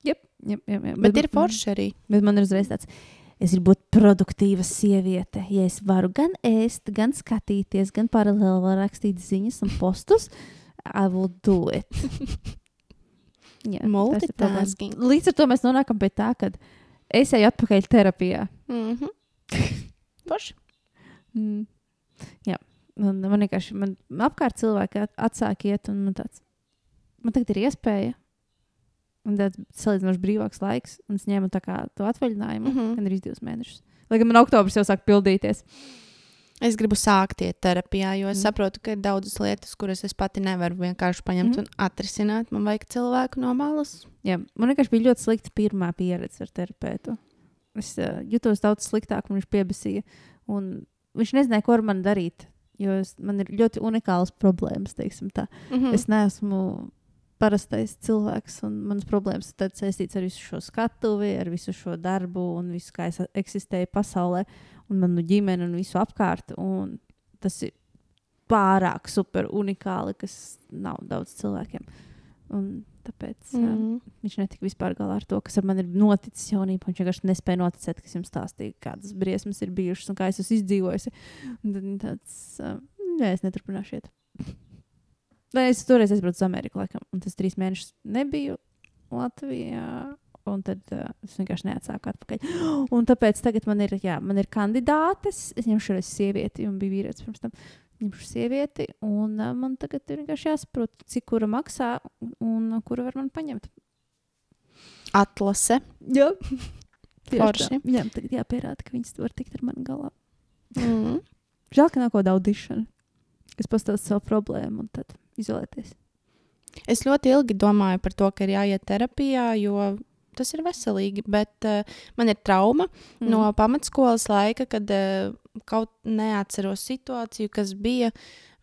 S1: Jep, jep, jep, jep.
S2: Bet, bet ir forši arī.
S1: Bet man ir uzreiz tāds, es gribu būt produktīva sieviete. Ja es varu gan ēst, gan skatīties, gan paralēli rakstīt ziņas un postus, I will do it. Jā,
S2: Multitasking.
S1: Līdz ar to mēs nonākam pie tā, ka es eju atpakaļ terapijā.
S2: Mm -hmm. Forši.
S1: Mm. Jā, un man vienkārši man apkārt cilvēki at- atsāk iet, un man tāds, man tagad ir iespēja. Un tāds salīdzinoši brīvāks laiks, un es ņēmu to atvaļinājumu, mm. -hmm. gan arī divus mēnešus. Lai gan man oktobris jau sāk pildīties.
S2: Es gribu sākt iet terapijā, jo es
S1: Mm.
S2: saprotu, ka ir daudzas lietas, kuras es pati nevaru vienkārši paņemt mm. un atrisināt. Man vajag cilvēku no malas.
S1: Jā, man vienkārši bija ļoti slikta pirmā pieredze ar terapeitu. Es uh, jutos daudz sliktāk, un viņš piebasīja. Un viņš nezināja, ko ar mani darīt. Jo es, man ir ļoti unikāls problēmas, teiksim tā.
S2: Mm -hmm.
S1: Es neesmu parastais cilvēks, un manas problēmas ir saistītas ar visu šo skatuvi, ar visu šo darbu un visu, kā es eksistēju pasaulē, un manu ģimeni un visu apkārt. Un tas ir pārāk super unikāli, kas nav daudz cilvēkiem. Un tāpēc mm.
S2: Mm.
S1: viņš netika vispār galā ar to, kas ar mani ir noticis jaunībā. Viņš vienkārši nespēja noticēt, kas jums stāstīja, kādas briesmas ir bijušas un kā es esmu izdzīvojusi. Un tad viņa tāds, nē, es neturpināšu iet. Lai es toreiz aizbraucu uz Ameriku, laikam, un tas trīs mēnešus nebiju Latvijā. Un tad uh, es vienkārši neatsāku atpakaļ. Un tāpēc tagad man ir, jā, man ir kandidātes. Es ņemšu reiz sievieti, un bija vīrietis pirms tam. Ņemšu sievieti, un uh, man tagad ir vienkārši jāsaprot, cik kura maksā un uh, kuru var man paņemt.
S2: Atlase.
S1: Jā,
S2: Forši.
S1: Jā, tagad jāpierāda, ka viņas var tikt ar mani galā.
S2: Mm.
S1: Žēl, ka nav kaut kāda audišana, kas pastāsta savu problēmu un tad izolēties.
S2: Es ļoti ilgi domāju par to, ka ir jāiet terapijā, jo tas ir veselīgi. Bet uh, man ir trauma mm. no pamatskolas laika, kad uh, kaut neatceros situāciju, kas bija.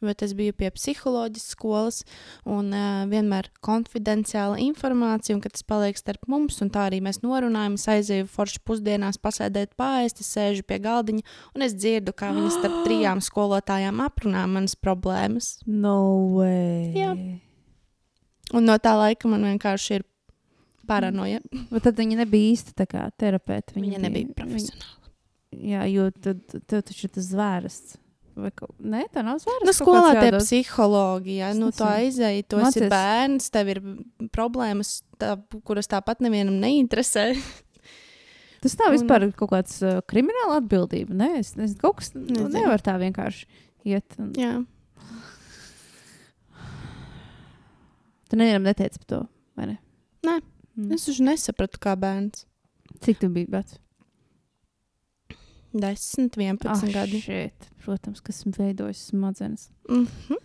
S2: Bet es biju pie psiholoģijas skolas, un uh, vienmēr konfidenciāla informācija, un ka tas paliek starp mums, un tā arī mēs norunājam. Es aizēju forši pusdienās, pasēdēt pāri, es sēžu pie galdiņa, un es dzirdu, kā viņas starp trijām skolotājām aprunā manas problēmas.
S1: No way.
S2: Jā. Un no tā laika man vienkārši ir paranoja.
S1: Bet tad viņa nebija īsta kā terapeite.
S2: Viņa nebija profesionāla.
S1: Viņa, jā, jo tad tev taču ir tas zvērsts. Vai. Nē, tā nav zvērsts.
S2: Nu, skolā tie
S1: jādos.
S2: psihologi, ja nu,
S1: nezinu.
S2: aizēji, tu
S1: Mācies.
S2: esi bērns, tev ir problēmas, tā, kuras tāpat nevienam neinteresē.
S1: Tas nav
S2: Un-
S1: vispār kaut kāds uh, krimināla atbildība. Nē, es nezinu, kaut kas nu,
S2: Nezinu.
S1: nevar tā vienkārši iet. Un...
S2: Jā.
S1: Tu nevienam neteici par to, vai ne?
S2: Nē.
S1: Mm.
S2: Es taču nesapratu, kā bērns.
S1: Cik tu biji vecs?
S2: 10, 11
S1: Ah,
S2: gadi.
S1: šeit, protams, kas esmu veidojis smadzenes.
S2: Mm -hmm.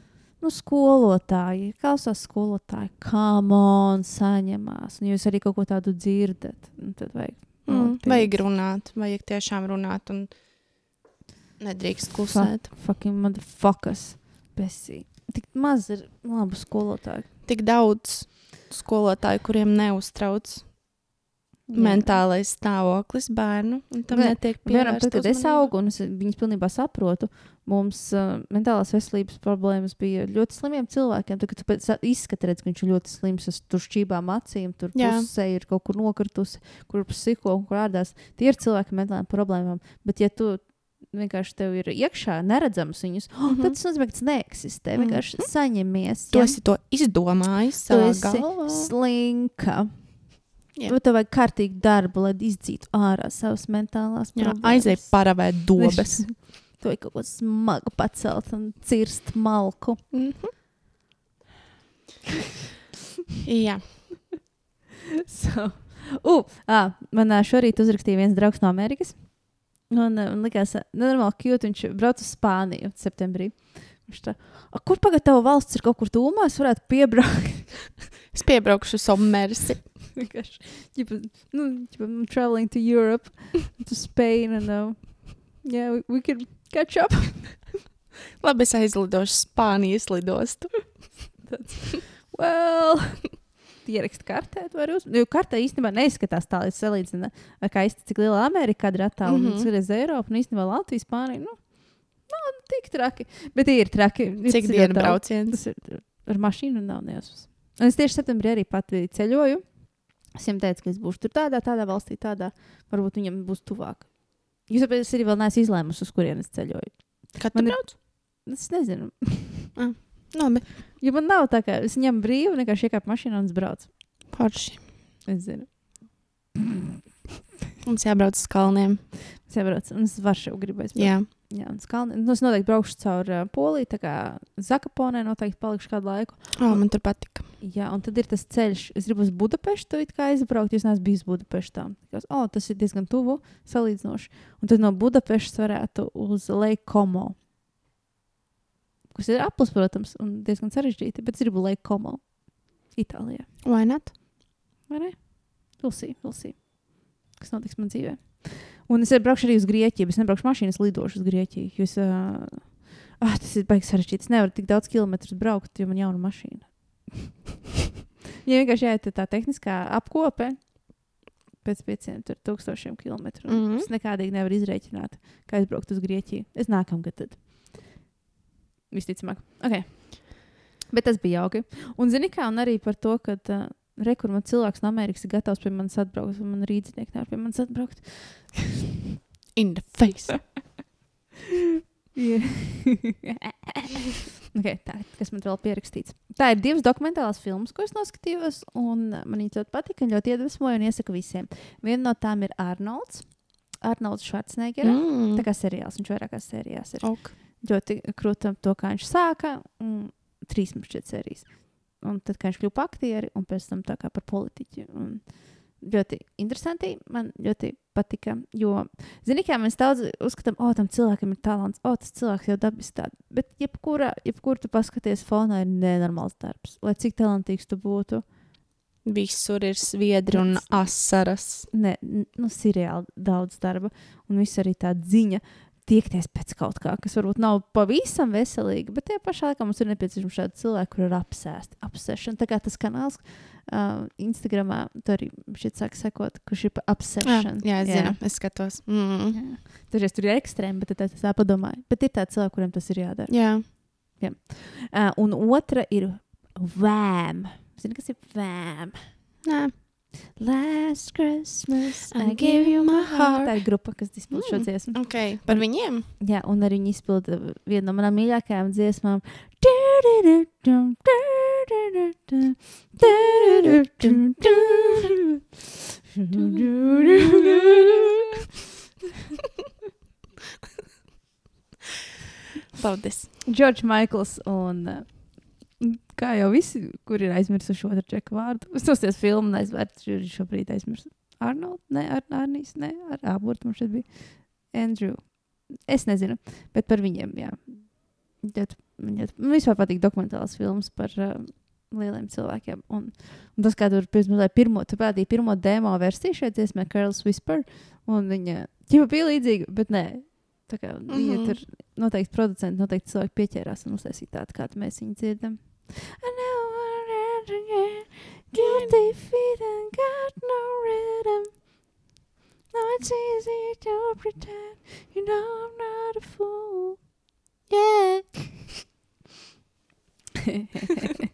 S1: Nu, skolotāji, klausās skolotāji, kā man saņemās. Un jūs arī kaut ko tādu dzirdat. un Tad vajag.
S2: mm.
S1: nopietni.
S2: Vajag runāt, vajag tiešām runāt, un nedrīkst klusēt.
S1: Fucking motherfuckers. Besī. Tik maz ir labu skolotāju.
S2: Tik daudz skolotāju, kuriem neuztrauc
S1: Jā.
S2: mentālais stāvoklis bērnu, tam
S1: Nē,
S2: netiek pievērsta
S1: tad, kad es
S2: uzmanība.
S1: augu un es viņas pilnībā saprotu, mums uh, mentālās veselības problēmas bija ļoti slimiem cilvēkiem. Tad, kad tu pēc izskata redz, ka viņš ir ļoti slims, ar tur šķībām acīm, tur pusē ir kaut kur nokritusi, kur psiho un kur ādās. Tie ir cilvēki ar mentālām problēmām. Bet, ja tu vienkārši tev ir iekšā neredzams viņus, oh,
S2: Mhm.
S1: tad tas nozīmē, ka tas neeksistē.
S2: Mhm.
S1: Vienkārši saņemies.
S2: Tu
S1: ja?
S2: esi to izdomājis
S1: Tu esi
S2: galvā.
S1: slinka.
S2: Jā.
S1: Tev vajag kārtīgi darbu, lai izdzītu ārā savas mentālās problēmas.
S2: aizēj paravēt dobes.
S1: Tu vajag kaut ko smagu pacelt un cirst malku.
S2: Mhm. Jā,
S1: So. Uh, ah, man šorīt uzrakstīja viens draugs no Amerikas. Un, un likās, ā, nenormāli cute. Viņš brauc uz Spāniju septembrī. Viņš tā, "A, kur pagaidi tava valsts ir kaut kur tūmā, es varētu piebraukt.
S2: es piebraukšu somersi.
S1: Vienkārši, ģipa, nu, ģipa, I'm traveling to Europe, to Spain, and uh, yeah, we, we can catch up.
S2: Labi, es aizlidošu Spānijas lidostu.
S1: Well, ierakst kartē, tu vari uz. Jo kartē īstenībā neizskatās tā, līdz salīdzina, kā īsti cik liela Amerika ir attālināta. Mm. -hmm. Skaties Eiropu, un īstenībā Latvijas Spānija, nu, nav tik traki. Bet ir traki. Ir
S2: Cik dienu brauciens?
S1: Ar mašīnu nav nejausmas. Un es tieši septembrī arī pati ceļoju. Es viņam teicu, ka es būšu tur tādā, tādā valstī, tādā. Varbūt viņam būs tuvāk. Jūs saprotat, es arī vēl neesmu izlēmusi, uz kurienes ceļoju.
S2: Kad
S1: Man
S2: tu
S1: ir-
S2: brauc?
S1: Es nezinu.
S2: Ah. Labi.
S1: Jo man nav tā, ka es ņemu brīvu, vienkārši iekāpu mašīnā un es braucu.
S2: Forši.
S1: Es zinu.
S2: Mums jābrauc uz kalniem.
S1: Jau braucu, un es Varšavu gribu aizbraukt.
S2: Jā.
S1: Jā, un skalni. Nu, es noteikti braukšu caur uh, Poliju, tā kā Zakaponē noteikti palikšu kādu laiku.
S2: O, man tur patika.
S1: Jā, un tad ir tas ceļš. Es gribu uz kā aizbraukt, jo es neesmu bijis Budapeštā. Tikās, oh, tas ir diezgan tuvu, salīdzinoši. Un tad no Budapeštas varētu uz Lake Como. Kas ir aplis, protams, un diezgan sarežģīti, bet es gribu Lake Como. Itālijā.
S2: Vai ne?
S1: Vai ne? Vilsī, vilsī. Kas notiks man dzīvē? Un es braukšu arī uz Grieķiju. bet Es nebraukšu mašīnas, lidošu uz Grieķiju. Jo es, uh, ah, tas ir baigs sarežģīts. Es nevaru tik daudz kilometrus braukt, jo man jauna mašīna. ja vienkārši jāiet tā tehniskā apkope pēc pieciem tur tūkstošiem kilometru. Mm. -hmm. Es nekādīgi nevaru izrēķināt, kā aizbraukt uz Grieķiju. Es nākamgad tad. Visticamāk. Okay. Bet tas bija jauki. Un zini kā, un arī par to, ka uh, rekur man cilvēks no Amerikas ir gatavs pie manis atbraukt, un man rīznieki nevar pie manis atbraukt.
S2: In the face.
S1: Okay, tā, kas man vēl pierakstīts. Tā ir divas dokumentālās filmas, ko es noskatījos, un man viņas ļoti patika, ļoti iedvesmoja, un iesaku visiem. Viena no tām ir Arnolds. Arnolds Schwarzeneggers. Mm. Tā kā seriāls, viņš vairākās sērijās ir
S2: Ok.
S1: ļoti krūtam to, kā viņš sāka. un Trīs mums šķiet sērijas. Un tad, kad viņš kļuva par aktieri, un pēc tam tā kā par politiķu. Un ļoti interesanti. Man ļoti patika. Jo, zini, kā mēs daudz uzskatām, o, tam cilvēkam ir talants, o, tas cilvēks jau dabiski tāds. Bet, jebkurā, jebkur tu paskaties, fonā ir nenormāls darbs. Lai cik talantīgs tu būtu,
S2: Visur ir sviedri un asaras.
S1: ne, n- nu, ir reāli daudz darba. Un viss arī tā ziņa. Tiekties pēc kaut kā, kas varbūt nav pavisam veselīgi, bet tajā pašā laikā mums ir nepieciešams šādi cilvēki, kur ir apsēsti. Apsēšana. Tā kā tas kanāls uh, Instagramā, tur arī šeit sāk sekot, kurš ir par
S2: Jā, jā, es zinu, es skatos. Mm.
S1: Jā. Dažreiz tur ir ekstrēmi, bet tad es tā padomāju. Bet ir tādi cilvēki, kuriem tas ir jādara.
S2: Jā,
S1: Uh, un otra ir VAM. Zini, kas ir VAM?
S2: nē.
S1: Last Christmas,
S2: I gave you my heart.
S1: Tā ir grupa, kas izpildīja šo
S2: Mm.
S1: dziesmu.
S2: Ok, par viņiem.
S1: Jā, un arī viņi izpildīja vienu no manām mīļākajām dziesmām.
S2: Paldies.
S1: Džordžs Maikls un uh, kā jau visi, kur ir aizmirsuši otru čeku vārdu. Es nosties filmu un aizvērtu viņš šobrīd aizmirsu. Arnold, ne, Ar Arnijas, ne, ar Abortu mums šeit bija. Andrew. Es nezinu, bet par viņiem, jā. Ļoti, man vispār patīk dokumentāls filmas par uh, lieliem cilvēkiem. Un, un tas, kā tur pirms pirmo, tu pētīji pirmo demo versiju šeit dziesmē, Carls Whisper, un viņa ķipa bija līdzīga, bet nē. Tā kā mm -hmm. viņa tur noteikti producenti, noteikti cilvēki pieķērās un uztaisīja tādu, kādu mēs viņu dzirdam. I know what I get, guilty feet and got no rhythm. Now it's easy to pretend, you know I'm not a fool.
S2: Yeah.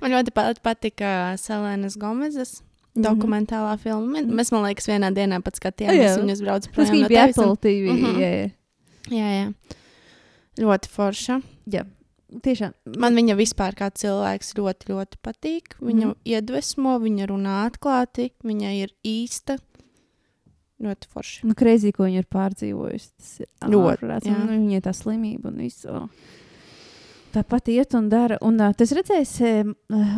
S2: Man ļoti pat- patika Selēnas Gomezes
S1: Mhm.
S2: dokumentālā filma. Mēs, man liekas, vienā dienā pats skatījāmies
S1: Jā.
S2: viņu uzbraucu
S1: Tas
S2: projām no.
S1: Apple TV. Mm -hmm. jā, jā.
S2: Jā, jā. Ļoti forša.
S1: jā, tiešām.
S2: Man viņa vispār kā cilvēks ļoti, ļoti patīk. Viņa mm. Iedvesmo, viņa runā atklāti, viņa ir īsta. Ļoti forša.
S1: Nu, kreizī, ko viņa ir pārdzīvojusi. Tas ir
S2: Ļoti,
S1: nu, Viņai tā slimība un viss. Tāpat iet un dara. Un uh, tas redzēs, uh,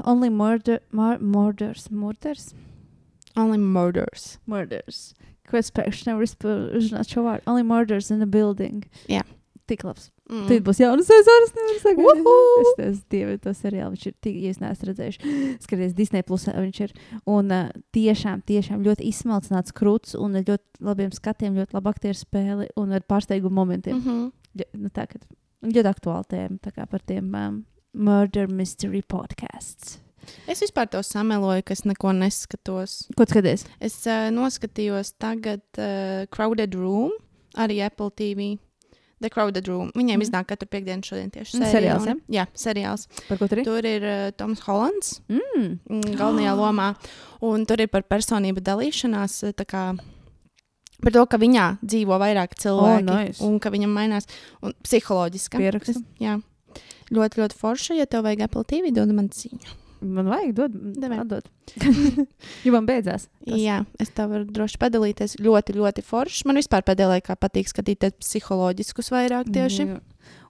S1: Only murder, mur Murders. Murders?
S2: Only murders.
S1: Murders. Ko es pēkšņi nevaru izpildīt šo vārdu? Only murders in the building.
S2: Jā.
S1: Tik labs.
S2: Mm.
S1: Tad būs jaunas sezonas. nevaru sagaidīt. Es tas dievu, to seriālu viņš ir tik, ja es neesmu redzējis. Skaties, Disney plusā viņš ir. Un uh, tiešām, tiešām ļoti izsmalcināts krūts un ar ļoti labiem skatiem, ļoti labi aktieru spēli un ar pārsteigumu momentiem.
S2: Mm -hmm.
S1: Ja, nu, tā, kad, ļoti aktuāli tēma tā kā par tiem um, murder mystery podkāsts.
S2: Es vispār to sameloju, ka es neko neskatos.
S1: Ko skaties?
S2: Es uh, noskatījos tagad uh, Crowded Room, arī Apple TV. The Crowded Room. Viņiem mm. iznāk katru piekdienu šodien tieši sērija,
S1: seriāls,
S2: un- Jā, seriāls.
S1: Par ko tur ir?
S2: Tur ir uh, Toms Hollands
S1: Mm.
S2: mm, galvenajā lomā, un tur ir par personību dalīšanās. tā kā Par to, ka viņā dzīvo vairāk cilvēki
S1: Oh, nice.
S2: un ka viņam mainās psiholoģiski. Ļoti, ļoti forša. Ja tev vajag Apple TV, dod man ziņu.
S1: Man vajag dot, atdot. jo man beidzās. Tas-
S2: Jā, es tev varu droši padalīties. Ļoti, ļoti foršs. Man vispār pēdējā laikā patīk skatīties psiholoģiskus vairāk tieši.
S1: Jā.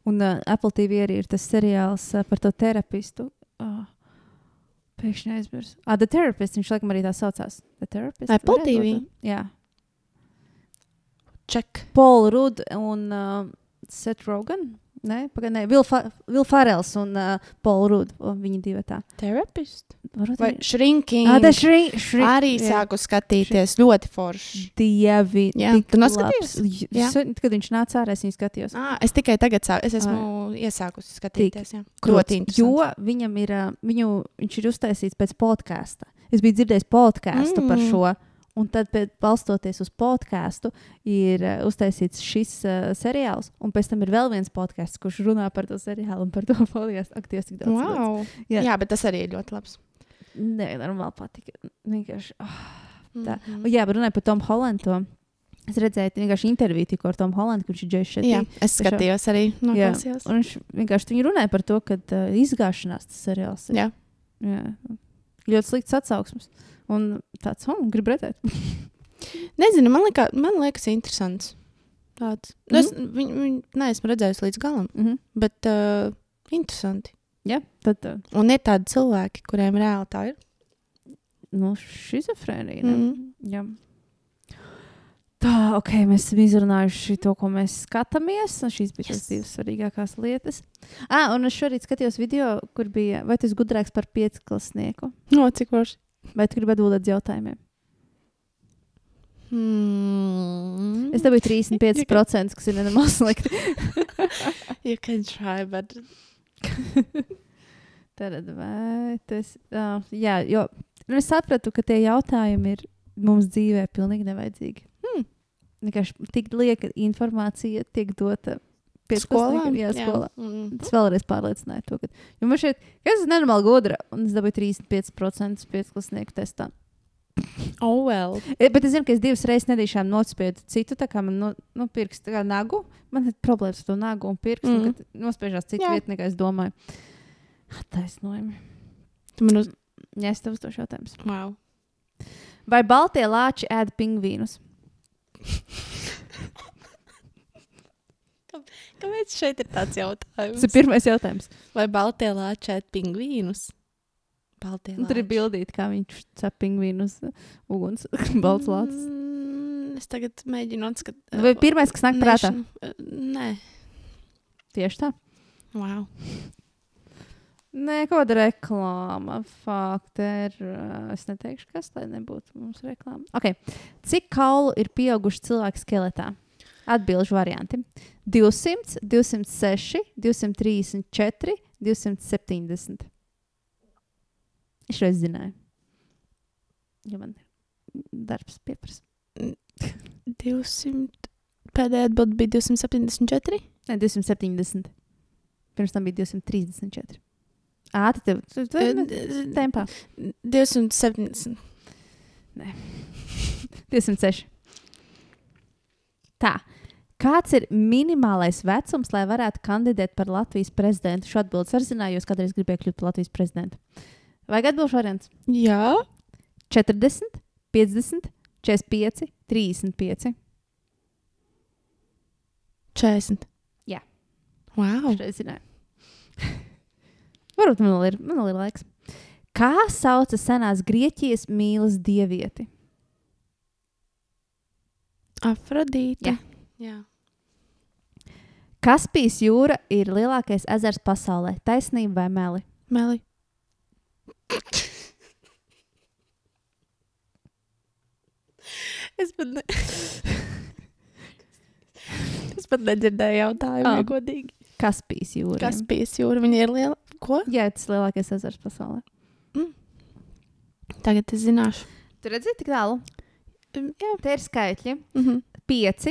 S1: Un uh, Apple TV arī ir tas seriāls uh, par to terapistu. Uh, pēkšņi aizmirsu. Ah, The Therapist. Viņš laikam arī tā saucās. The Therapist.
S2: Apple
S1: Varētu
S2: TV?
S1: būt, Jā.
S2: Ček.
S1: Paul Rudd un uh, Seth Rogen. Nē, pagaidām. Vil, Fa Vil Farels un uh, Paul Rudd. O, Viņi divi tā.
S2: Therapist.
S1: Varbūt
S2: Vai
S1: arī-
S2: shrinking.
S1: Ah, tas šri, šri,
S2: Arī
S1: jā.
S2: sāku skatīties. Ļoti foršs.
S1: Dievi.
S2: Jā, tu?
S1: Jā.
S2: Jā.
S1: Kad viņš nāca ārā, es viņu skatījos.
S2: Ah, es tikai tagad sāku. Es esmu iesākusi skatīties. Jā. Ļoti interesanti.
S1: Jo viņam ir, viņu, viņš ir uztaisīts pēc podkāsta. Es biju dzirdējis podkāstu mm. par šo. Un tad, pēc, balstoties uz podkāstu, ir uh, uztaisīts šis uh, seriāls. Un pēc tam ir vēl viens podkāsts, kurš runā par to seriālu un par to podkāstu. Ak, Dievs, cik daudz. daudz.
S2: Wow.
S1: Jā.
S2: Jā. Jā, bet tas arī ir ļoti labs.
S1: Nē, normāli patika. Vienkārši. Oh. Tā.
S2: Mhm.
S1: Jā, bet runāju par Tomu Holandu. Es redzēju, vienkārši interviju tikko ar Tomu Holandu, kurš ir Džeks.
S2: Jā, es skatījos arī no
S1: Jā, viņš vienkārši runāja par to, ka uh, izgāšanās tas seriāls ir.
S2: Jā.
S1: Jā. Ļoti slikts atsauksmes. Un tāds, oh, gribu redzēt.
S2: Nezinu, man, likā, man liekas, interesants. Tāds. Mm -hmm. Es viņu, viņu neesmu redzējis līdz galam,
S1: Mm -hmm.
S2: bet uh, interesanti.
S1: Jā, tad uh,
S2: Un ir tādi cilvēki, kuriem reāli tā ir.
S1: nu, šizofrēnija.
S2: Mhm.
S1: Mm. Jā. Tā, ok, mēs esam izrunājuši to, ko mēs skatāmies. Šīs bija. Yes. tās divas svarīgākās lietas. Ah, un es šorīt skatījos video, kur bija, vai tas gudrāks par piecklasnieku,
S2: No, cik forši.
S1: Vai tu gribi atbildēt uz jautājumiem?
S2: Hmm.
S1: Es dabūju 35%, kas ir nenormāli slikti.
S2: You can try, but.
S1: Tad vai tas uh, jā, jo nu, es sapratu, ka tie jautājumi ir mums dzīvē pilnīgi nevajadzīgi. Hmm. Vienkārši tik lieka informācija tiek dota piecpadsmitniekam, Jā, skolā.
S2: Mm.
S1: Tas vēlreiz pārliecināja to, ka jo man šeit, ka es esmu nenormāli gudra, un es dabūju 35% piecplasnieku testā.
S2: Oh, well.
S1: E, Bet es zinu, ka es divas reizes nedīšām nospiedu citu, tā kā man no, nu, pirksts kā nagu. Man ir problēmas ar to nagu un pirkstu, mm.
S2: Mhm.
S1: kad nospiežās citu
S2: Jā.
S1: vietu, nekā es domāju. Taisnojumi.
S2: Tu man uz.
S1: Jā, es tev uzdošu jautājumus.
S2: Wow.
S1: Vai baltie lāči ēd pingvīnus?
S2: Kāpēc šeit ir tāds
S1: Tas
S2: jautājums?
S1: ir pirmais jautājums.
S2: Vai Baltijā lāčēt pingvīnus? Baltijā
S1: Un tur ir bildīti, kā viņš cep pingvīnus uguns, balts lācis.
S2: Mm, es tagad mēģinu atskatīt.
S1: Vai pirmais, kas nāk prātā?
S2: Nē,
S1: Tieši tā.
S2: wow.
S1: Nē, kaut kāda reklāma. Fakti ir. uh, Es neteikšu, kas lai nebūtu mums reklāma. Okay. Cik kaulu ir pieauguši cilvēku skeletā? Atbilžu varianti. 200, 206, 234, 270. Es jau zināju. Jo man darbs pieprasa.
S2: 200. Pēdējā atbilde bija 274.
S1: Nē, 270. Pirms tam bija 234. Ātri tev. Tu, tu, tu,
S2: Eh,
S1: tempā.
S2: 270.
S1: 206. Tā. Kāds ir minimālais vecums, lai varētu kandidēt par Latvijas prezidentu? Šo atbildi zināju, jo es gribēju kļūt par Latvijas prezidentu. Vajag atbildēt variants
S2: Jā.
S1: 40, 50, 45, 35.
S2: 40.
S1: Jā.
S2: Wow.
S1: Es zināju. Varbūt man vēl ir, man vēl ir laiks. Kā sauca senās Grieķijas mīlas dievieti?
S2: Afrodīte.
S1: Jā.
S2: Jā.
S1: Kaspijas jūra ir lielākais ezers pasaulē. Taisnība vai meli?
S2: Meli. es pat, ne... es pat nedzirdēju jautājumu,
S1: Ah.
S2: ja godīgi.
S1: Kaspijas jūra.
S2: Kas pīs jūra? Viņa ir liela. Ko?
S1: Jā, tas ir lielākais ezers pasaulē.
S2: Tagad es zināšu.
S1: Tur redzat, tik tālu.
S2: Um, jā.
S1: Te ir skaitļi.
S2: Mm -hmm.
S1: 5,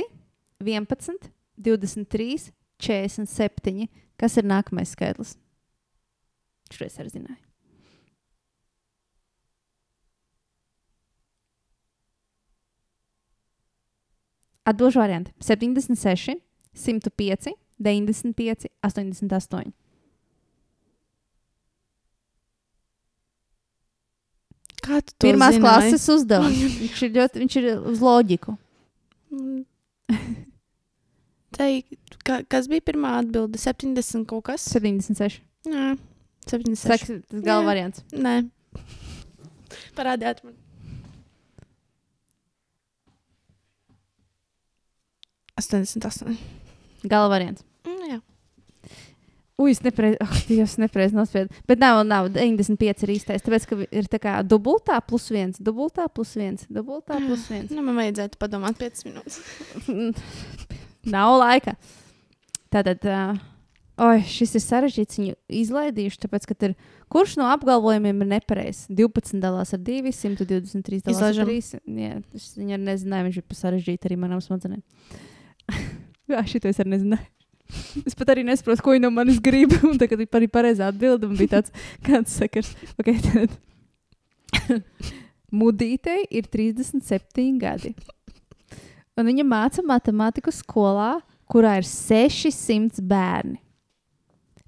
S1: 11, 23, 47. Kas ir nākamais skaitlis? Šo es arī zināju. Atbilžu varianti 76, 105, 95, 88.
S2: Kādu to
S1: Pirmās
S2: zināji?
S1: klases uzdevums. viņš, ir ļoti, viņš ir uz loģiku.
S2: Mm. Tei, ka, kas bija pirmā atbilde? 70 kaut kas?
S1: 76.
S2: Jā, 76.
S1: Saka, tas galva
S2: Jā.
S1: variants.
S2: Nē. Parādiet man. 88.
S1: Galva variants.
S2: Mm, jā.
S1: Ui, es nepareizi, oh, Dievs, nepareizi nospiedu. Bet nav, nav, 95 ir īstais. Tāpēc, ka ir tā kā dubultā plus viens, dubultā plus viens, dubultā plus viens.
S2: Nu, man vajadzētu padomāt 5 minūtes.
S1: nav laika. Tātad, uh, oi, šis ir sarežģīts. Viņu izlaidīšu, tāpēc, ka ir, kurš no apgalvojumiem ir nepareizs? 12 dalās ar 2, 123 dalās
S2: Izlaižam.
S1: ar 3. Jā, es viņu arī nezināju, viņš ir pa sarežģīti arī manām smadzenēm. Jā, šito es arī nezināju. Es pat arī nesaprotu, ko viņa no manis grib. Un tagad ir arī pareizā atbilde. Man bija tāds, kāds sakars. Okay. Mudītei ir 37 gadi. Un viņa māca matemātiku skolā, kurā ir 600 bērni.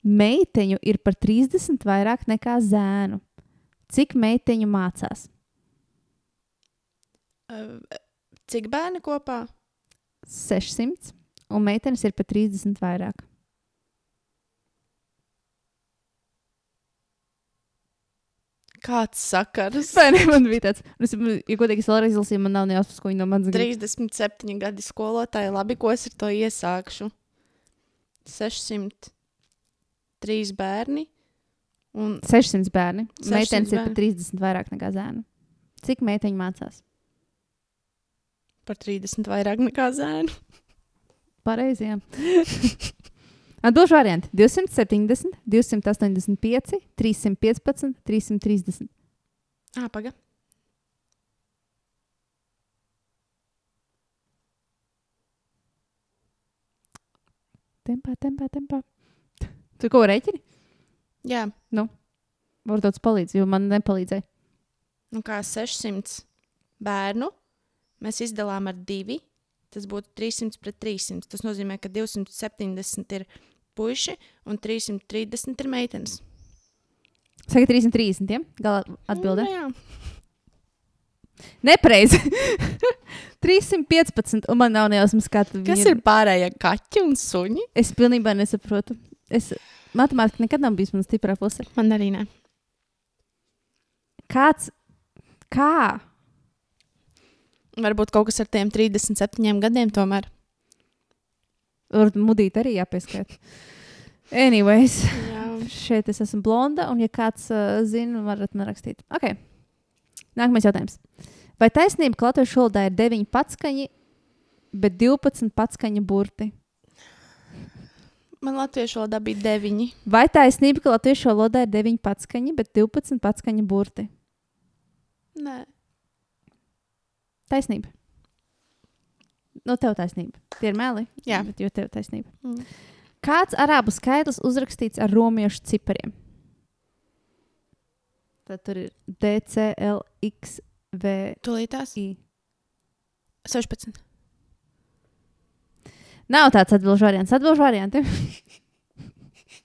S1: Meiteņu ir par 30 vairāk nekā zēnu. Cik meiteņu mācās?
S2: Cik bērni kopā?
S1: 600, un meitenes ir par 30 vairāk.
S2: Kāds sakars?
S1: Vai ne? Man bija tāds, es, ja godīgi, es vēlreiz izlasīju, man nav nejausmas, ko viņa no manis grib.
S2: 37 gadi skolotāji. Labi, ko es ar to iesākšu? 603 bērni. Un
S1: 600 bērni.
S2: 600
S1: Meitenes ir
S2: bērni.
S1: 30 vairāk nekā zēnu. Cik meiteņu mācās?
S2: par 30 vairāk nekā zēnu.
S1: Pareizi. jā. Atbilžu varianti 270, 285, 315, 330.
S2: Ah, paga.
S1: Tempā, tempā, tempā. Tu ko reiķini?
S2: Jā,
S1: Varbūt tas palīdz, jo man nepalīdzēja.
S2: nu kā 600 bērnu mēs izdalām ar divi. Tas būtu 300 pret 300. Tas nozīmē, ka 270 ir puiši un 330 ir meitenes.
S1: Saka, 330. Ja? Gala atbildē.
S2: Nu, jā.
S1: Nepareizi. 315. Un man nav nejausmas, kā tu
S2: Kas ir pārējie kaķi un suņi?
S1: Es pilnībā nesaprotu. Es matemātikā nekad nav bijis mana stiprā puse.
S2: Man arī ne.
S1: Kāds? Kā?
S2: Varbūt kaut kas ar tiem 37 gadiem tomēr.
S1: Varbūt mudīt arī jāpieskaita. Anyways,
S2: Jā.
S1: šeit es esmu blonda, un, ja kāds uh, zina, varat man rakstīt. Okay. Nākamais jautājums. Vai taisnība, ka latviešu valodā ir 9 patskaņi, bet 12 patskaņa burti?
S2: Man latviešu valodā bija 9.
S1: Vai taisnība, ka latviešu valodā ir 9 patskaņi, bet 12 patskaņa burti?
S2: Nē,
S1: Taisnība. Nu, tev taisnība. Tie ir meli.
S2: Jā.
S1: Bet jo tev taisnība.
S2: Mm.
S1: Kāds arābu skaitlis uzrakstīts ar romiešu cipariem? Tad tur ir DCLXV.
S2: tūlītās
S1: I.
S2: 16.
S1: Nav tāds atbildžu variants. Atbildžu varianti.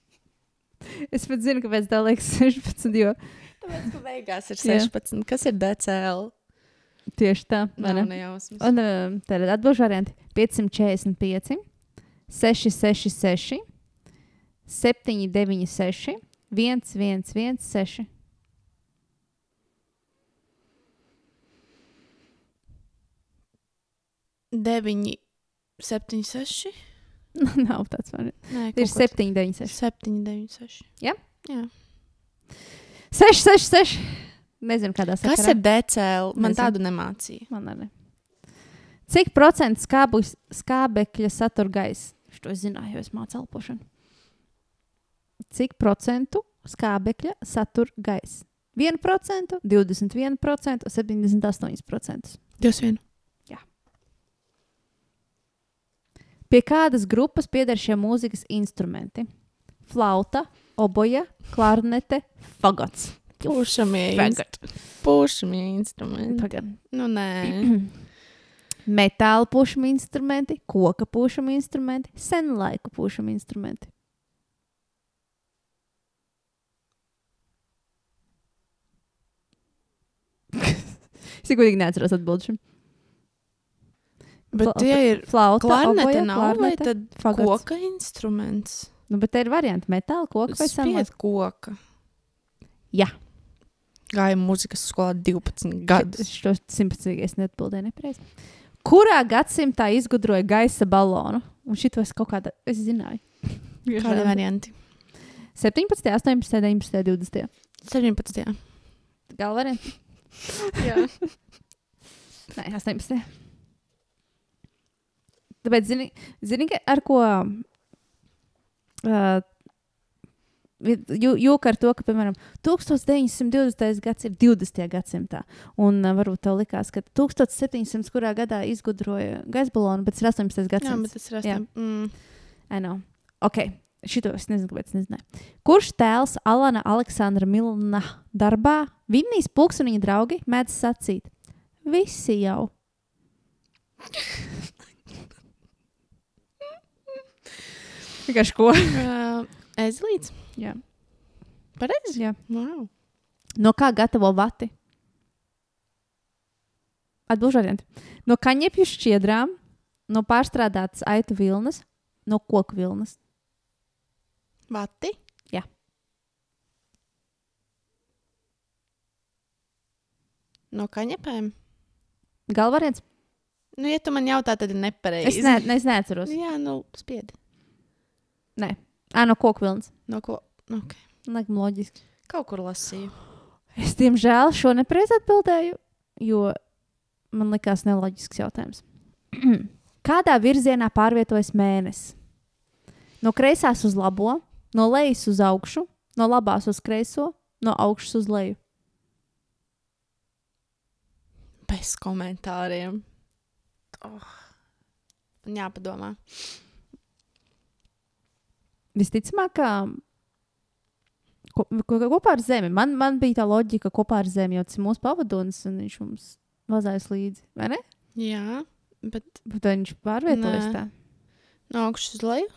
S1: es pat zinu, kāpēc tā liekas 16. Jo
S2: Tāpēc, ka beigās ir
S1: Jā.
S2: 16. Kas ir DCL?
S1: Tieši tā.
S2: Nav nejausmas.
S1: Un um, tad atbildžu varianti 545, 666, 796, 1116.
S2: 9, 7, 6.
S1: Nav tāds variants. Ir 796.
S2: 7, 9, 6.
S1: Jā?
S2: Jā.
S1: 666. Nezinu, kādā sakarā.
S2: Kas ir DCL? Man
S1: Nezinu.
S2: tādu nemācīja.
S1: Man arī. Cik procentu skābu, skābekļa satur gaisa? Es zināju, jo es mācu elpošanu. Cik procentu skābekļa satur gaisa? 1%, 21%, 78%.
S2: Dos vienu.
S1: Pie kādas grupas pieder šie mūzikas instrumenti? Flauta, oboja, klarnete, fagots.
S2: Pūšamie,
S1: Fagot.
S2: inst pūšamie instrumenti.
S1: Pagaid.
S2: Nu, nē.
S1: Metāla pušuma instrumenti, koka pušuma instrumenti, senlaiku pušuma instrumenti. Cik godīgi neatceros atbildšanu.
S2: Bet tie ir
S1: Flauta,
S2: klarnete, nav vai tad
S1: fagots.
S2: koka instruments?
S1: Nu, bet te ir varianti metāla, koka vai samats.
S2: Spied koka.
S1: Jā.
S2: Gāja muzikas skolā 12 gadus.
S1: Šo simtprocentīgi es neatbildēju nepareizi. Kurā gadsimtā izgudroja gaisa balonu? Un šito es kaut kādā, es zināju.
S2: Kādi varianti?
S1: 17, 18, 19, 20.
S2: 17.
S1: Galva varianti?
S2: Jā.
S1: Nē, 18. Tāpēc, zini, zini ar ko. Uh, Jūka ar to, ka, piemēram, 1920. gads ir 20. gadsimtā. Un uh, varbūt tev likās, ka 1700. kurā gadā izgudroja gaisa balonu, bet tas ir 18.
S2: Jā,
S1: gadsimts.
S2: bet tas ir 8. Mm.
S1: I know. Ok, šito es nezinu, kāpēc nezināju. Kurš tēls Alana Aleksandra Milna darbā Vinnijas pulks un viņa draugi mēdz sacīt? Visi jau. Vienkārši ko?
S2: Uh, Ezlīts.
S1: Jā.
S2: Pareizi.
S1: Jā.
S2: Wow.
S1: No kā gatavo vati? Atbildžu varianti. No kaņepju šķiedrām, no pārstrādātas aitu vilnas, no koku vilnas.
S2: Vati.
S1: Jā.
S2: No kaņepēm.
S1: Galvariants?
S2: Nu, ja tu man jautā, tad ir nepareizi.
S1: Es, ne, ne, es neatceros.
S2: Jā, nu, spiedi.
S1: Nē, Ā, no koku vilnas.
S2: No ko? Okay.
S1: Laikam loģiski.
S2: Kaut kur lasīju.
S1: Es, diemžēl, šo nepareizi atbildēju, jo man likās neloģisks jautājums. Kādā virzienā pārvietojas mēnesis? No kreisās uz labo, no lejas uz augšu, no labās uz kreiso, no augšas uz leju.
S2: Bez komentāriem. Oh. Man jāpadomā.
S1: Visticamāk, ka ko, ko, kopā ar Zemi. Man, man bija tā loģika, ka kopā ar Zemi jau tas ir mūsu pavadonis, un viņš mums vazājas līdzi. Vai ne?
S2: Jā, bet
S1: Bet viņš pārvietojas
S2: Nē.
S1: tā?
S2: no augšas uz leju.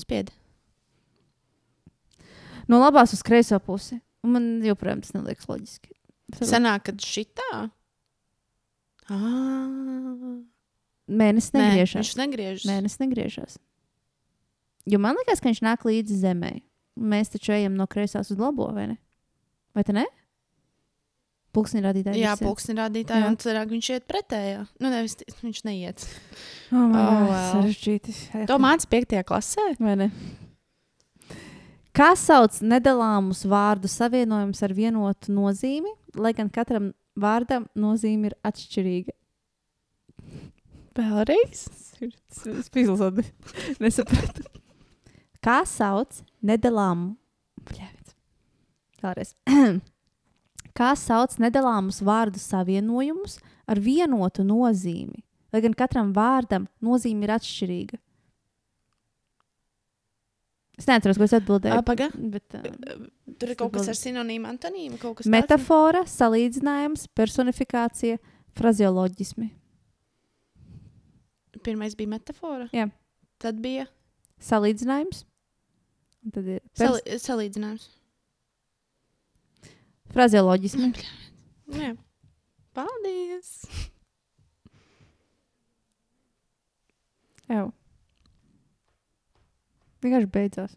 S2: Spiedi.
S1: No labās uz kreiso pusi. Man joprojām tas neliekas loģiski.
S2: Senāk, kad šitā. Ah.
S1: Mēnesis
S2: Nē,
S1: negriežas.
S2: viņš negriežas.
S1: Mēnesis negriežas. Jo man liekas, ka viņš nāk līdzi zemē. Mēs taču ejam no kreisās uz labo, vai ne? Vai te ne? Pulksni rādītāji.
S2: Jā, pulksteņa rādītāji,
S1: Jā.
S2: un cerāk viņš iet pretējā. Nu, nevis viņš neiet.
S1: Oh,
S2: Oh, well.
S1: Sarežģīti.
S2: To mācīs 5. klasē.
S1: Vai ne? Kā sauc nedalāmus vārdu savienojumus ar vienotu nozīmi, lai gan katram vārdam nozīme ir atšķirīga?
S2: Vēlreiz.
S1: Es pīlādu, nesapratu. Kā sauc nedalāmu? Vēlreiz. Kā sauc nedalāmus vārdu savienojumus ar vienotu nozīmi, lai gan katram vārdam nozīme ir atšķirīga? Es neatceros, ko es atbildēju.
S2: Paga.
S1: Bet, uh,
S2: Tur ir kaut kas ar sinonīmu, antonīmu. Kaut kas tāds.
S1: metafora, salīdzinājums, personifikācija, frazeoloģismi.
S2: Pirmais bija metafora.
S1: Jā.
S2: Tad bija
S1: Salīdzinājums. Tad ir pers
S2: sali salīdzinājums.
S1: frazeoloģismi.
S2: Jā. Paldies!
S1: Jā. Vienkārši beidzās.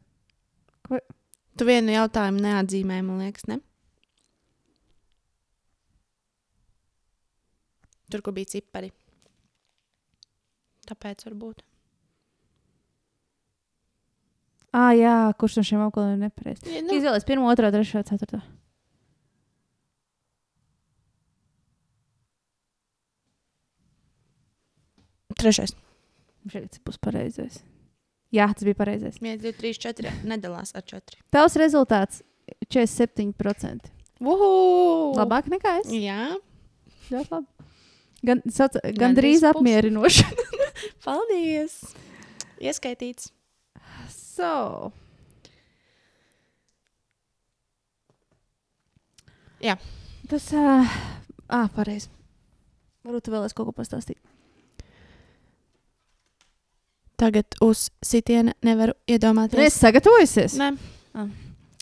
S2: Tu vienu jautājumu neatzīmēji, man liekas, ne? Tur, kur bija cipari. Tāpēc varbūt.
S1: Ah, jā, kurš no šiem aukliem ir nepareizs?
S2: Ja,
S1: Nu. Izvēlēties pirmo, otro, trešo, ceturto.
S2: Trešais.
S1: Šeit būs pareizais. Jā, tas bija pareizais.
S2: 1, 2, 3, 4. Nedalās ar 4.
S1: Tavs rezultāts 47%.
S2: Uhu!
S1: Labāk nekā es.
S2: Jā,
S1: Ļoti labi. Gan, sauc,
S2: Gandrīz
S1: gandrīz
S2: pusi.
S1: apmierinoši.
S2: paldies! Ieskaitīts.
S1: So.
S2: Jā.
S1: Tas, uh, ah, pareizi. Varbūt tu vēlēsi kaut ko pastāstīt.
S2: Tagad uz sitiena nevaru iedomāties.
S1: Es sagatavojusies.
S2: Nē.
S1: Ah,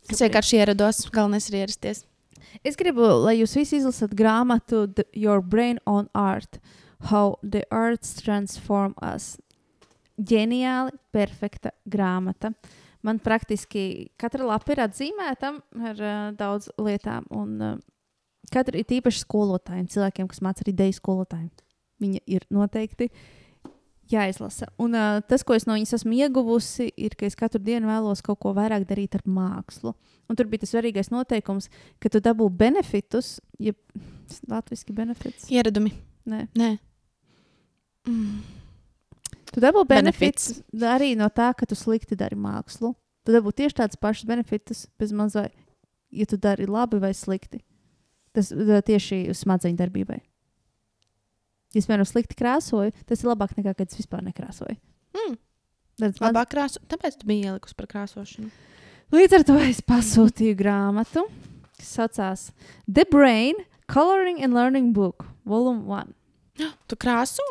S2: Es vienkārši ierados. Galvenais ir ierasties.
S1: Es gribu, lai jūs visi izlasat grāmatu The, Your Brain on Art How the Arts Transform Us. Ģeniāli, perfekta grāmata. Man praktiski katra lapa ir atzīmēta ar uh, daudz lietām. Un, uh, katra ir tīpaši skolotājiem, cilvēkiem, kas māca arī ideju skolotājiem. Viņa ir noteikti jāizlasa. Un uh, tas, ko es no viņas esmu ieguvusi, ir, ka es katru dienu vēlos kaut ko vairāk darīt ar mākslu. Un tur bija tas svarīgais noteikums, ka tu dabū benefitus, ja latviešu benefits.
S2: Ieradumi.
S1: Nē.
S2: Nē. Mm.
S1: Tu dabū
S2: Benefits.
S1: benefitus arī no tā, ka tu slikti dari mākslu. Tu dabū tieši tādus pašus benefitus, bez mazliet, ja tu dari labi vai slikti. Tas tieši uz smadzeņu darbībai. Ja es piemēram slikti krāsoju, tas ir labāk nekā, kad es vispār nekrāsoju.
S2: Mm.
S1: Tad man...
S2: Labāk krāso. Tāpēc tu biji ielikusi par krāsošanu.
S1: Līdz ar to es pasūtīju grāmatu, kas saucās The Brain Coloring and Learning Book, Volume 1.
S2: Tu krāso?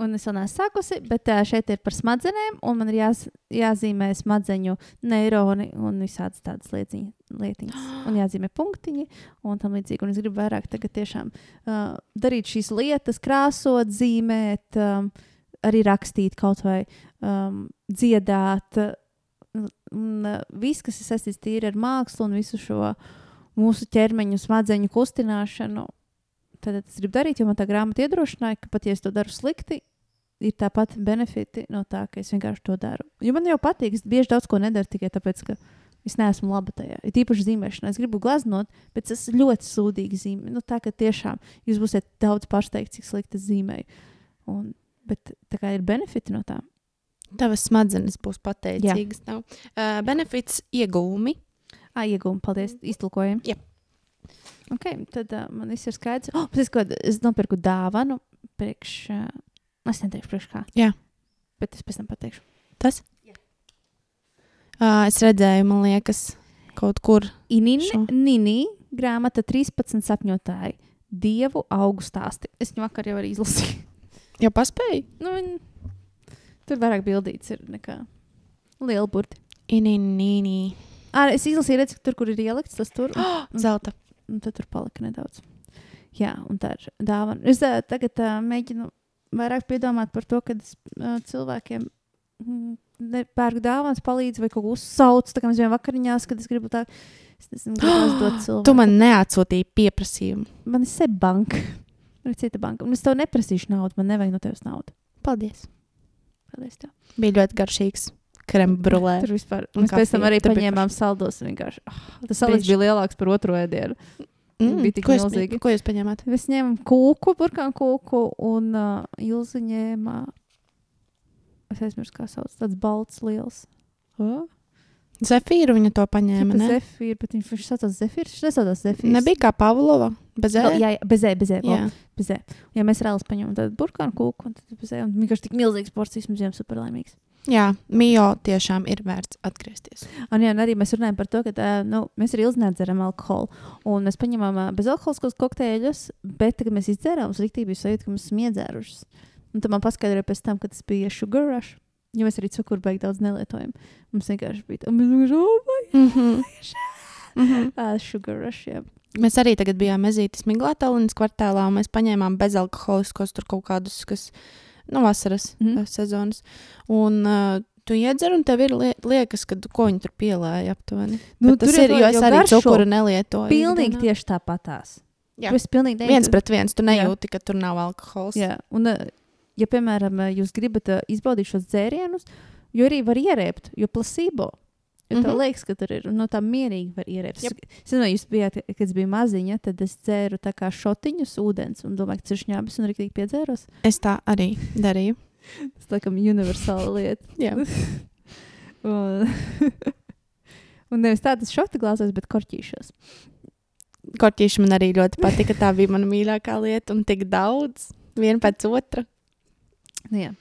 S1: Un es vēl neesmu sākusi, bet šeit ir par smadzenēm, un man ir jās, jāzīmē smadzeņu neironi un visādas tādas lietiņa, lietiņas. Un jāzīmē punktiņi un tam līdzīgi. Un es gribu vairāk tagad tiešām uh, darīt šīs lietas, krāsot, zīmēt, um, arī rakstīt kaut vai um, dziedāt. Un uh, viss, kas ir saistīts tīri ar mākslu un visu šo mūsu ķermeņu, smadzeņu kustināšanu, tad es gribu darīt, jo man tā grāmata iedrošināja, ka pat ja es to daru slikti, ir tāpat benefiti no tā, ka es vienkārši to daru. Jo man jau patīk, es bieži daudz ko nedaru tikai tāpēc, ka es neesmu laba tajā. Ir īpaši zīmēšanā. Es gribu glaznot, bet es ļoti sūdīgi zīmēju. Nu, tā kā tiešām jūs būsiet daudz pārsteigti, cik slikti es zīmēju. Un, bet tā kā ir benefiti no tā.
S2: Tavas smadzenes būs pateicīgas. Uh, benefits iegūmi.
S1: Ah, iegūmi, paldies, iztulkojam.
S2: Jā.
S1: Ok, tad uh, man viss ir skaidrs. Oh, es, ko, es nopirku dāvanu priekš. Uh, es neteikšu priekš kā.
S2: Jā.
S1: Bet es pēc tam pateikšu.
S2: Tas? Uh, es redzēju, man liekas, kaut kur.
S1: Nini, grāmata 13 sapņotāji. Dievu augu stāsti. Es viņu vakar jau arī izlasīju.
S2: Jau paspēju?
S1: nu, viņ... Tur vairāk bildīts ir nekā liela burti.
S2: Ininīnī.
S1: Ah, es izlasīju, redzu, tur, kur ir ielikts, tas tur.
S2: Oh, zelta.
S1: Un tad tur palika nedaudz. Jā, un tā ir dāvana. Es uh, tagad uh, mēģinu vairāk piedomāt par to, kad es uh, cilvēkiem mm, nepērku dāvanas, palīdzu vai kaut ko uzsaucu. Tā kā mēs bijām vakariņās, kad es gribu tā, es nezinu, gribētu dot cilvēku.
S2: Tu man neatsūtīji pieprasījumu.
S1: Man ir seba banka. Man ir cita banka. Un es tev neprasīšu naudu, man nevajag no tevis naudu.
S2: Paldies.
S1: Paldies tev.
S2: Bija ļoti garšīgs. Krembrulē.
S1: Tur vispār. Mēs pēc tam arī
S2: Tur bija
S1: paņēmām saldos. Vienkārši. Oh, tas salds bija lielāks par otro ēdienu. bija tik
S2: ko, jūs,
S1: milzīgi.
S2: ko jūs paņēmāt?
S1: Mēs ņēmām kūku, burkānu kūku, un uh, Ilzi ņēma. Es aizmirsu, kā sauc. Tāds balts, liels. Oh?
S2: Zefīru viņa to paņēma. Ne?
S1: Zefīrs, bet viņš, viņš saucās Zefīrs. Viņš nesaucās Zefīrs.
S2: Nebija kā Pavlova. Bez
S1: Jā,
S2: ēna.
S1: jā, bezē, bezē.
S2: Jā.
S1: Jā. bezē. Ja mēs reāli paņemam tādu burkānu kūku, un tad bezē, un vienkārši tik milzīgs porcijas mums bijām super laimīgs.
S2: Jā, Mio tiešām ir vērts atgriezties.
S1: Un, jā, un arī mēs runājam par to, ka uh, nu, mēs arī ilgnēdzeram alkoholu. Un mēs paņemam bezalkoholiskos kokteļus, bet, kad mēs izdzērām, mums rīktīgi bija sajūta, ka mēs esam iedzērušas. Un tad man paskaidroja pēc tam, ka tas bija sugar rush. Jo mēs arī cukuru beig daudz nelietojam. Mums vienkārši bija tā, mēs oh,
S2: -hmm.
S1: uh, sugar rush. Jā.
S2: Mēs arī tagad bijām Mezītas Miglātālīnas kvartālā, un mēs paņēmām bezalkoholiskos tur kaut kādus, kas, nu, vasaras mm. -hmm. sezonas. Un uh, tu iedzer, un tev ir lie liekas, ka ko viņi tur pielēja aptuveni.
S1: Nu,
S2: Bet tas ir,
S1: jau-
S2: jo es arī cukuru nelietoju.
S1: Pilnīgi
S2: ikdienā.
S1: tieši tāpatās.
S2: Jā.
S1: Tu esi pilnīgi
S2: Viens pret viens, tu nejūti, ka tur nav alkohols.
S1: Jā, un, uh, ja, piemēram, jūs gribat izbaudīt šos dzērienus, jo arī var ierēpt, jo placebo. Jo mm -hmm. Liekas, ka tur ir no tā mierīgi var ierēpt.
S2: Jep.
S1: Es vai jūs bijāt, kad es biju maziņa, tad es dzēru tā kā šotiņus ūdens un domāju, ka tas ir šņābis un arī piedzēros.
S2: Es tā arī darīju.
S1: Tas laikam universāla lieta.
S2: Jā.
S1: un, un nevis tādas šota glāzēs, bet korķīšos.
S2: Korķīši man arī ļoti patika. Tā bija mana mīļākā lieta, un tik daudz, viena pēc otra.
S1: Nu, jā.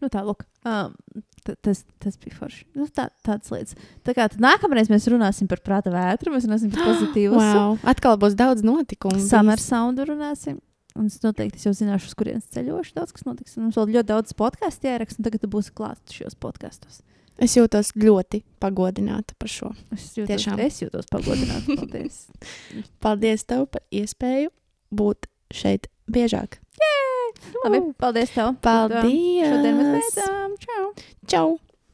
S1: Nu, tā, lūk. Um, tas, tas bija forši. Nu, tā, tādas lietas. Tā kā nākamreiz mēs runāsim par prāta vētru, mēs runāsim par pozitīvu.
S2: Wow. Atkal būs daudz notikumu.
S1: Summer soundu runāsim. Un es noteikti es jau zināšu, uz kurienes ceļošu. Daudz kas notiks. Un mums vēl ļoti daudz podkāstu jāieraksta, un tagad būs klāts šajos podkastos.
S2: Es jūtos ļoti pagodināta par šo.
S1: Es jūtos,
S2: Tiešām.
S1: es jūtos pagodināta. Paldies.
S2: Paldies tev par iespēju būt šeit biežāk.
S1: Labai para o
S2: Paldies.
S1: Tad, šodien mēs beidzām.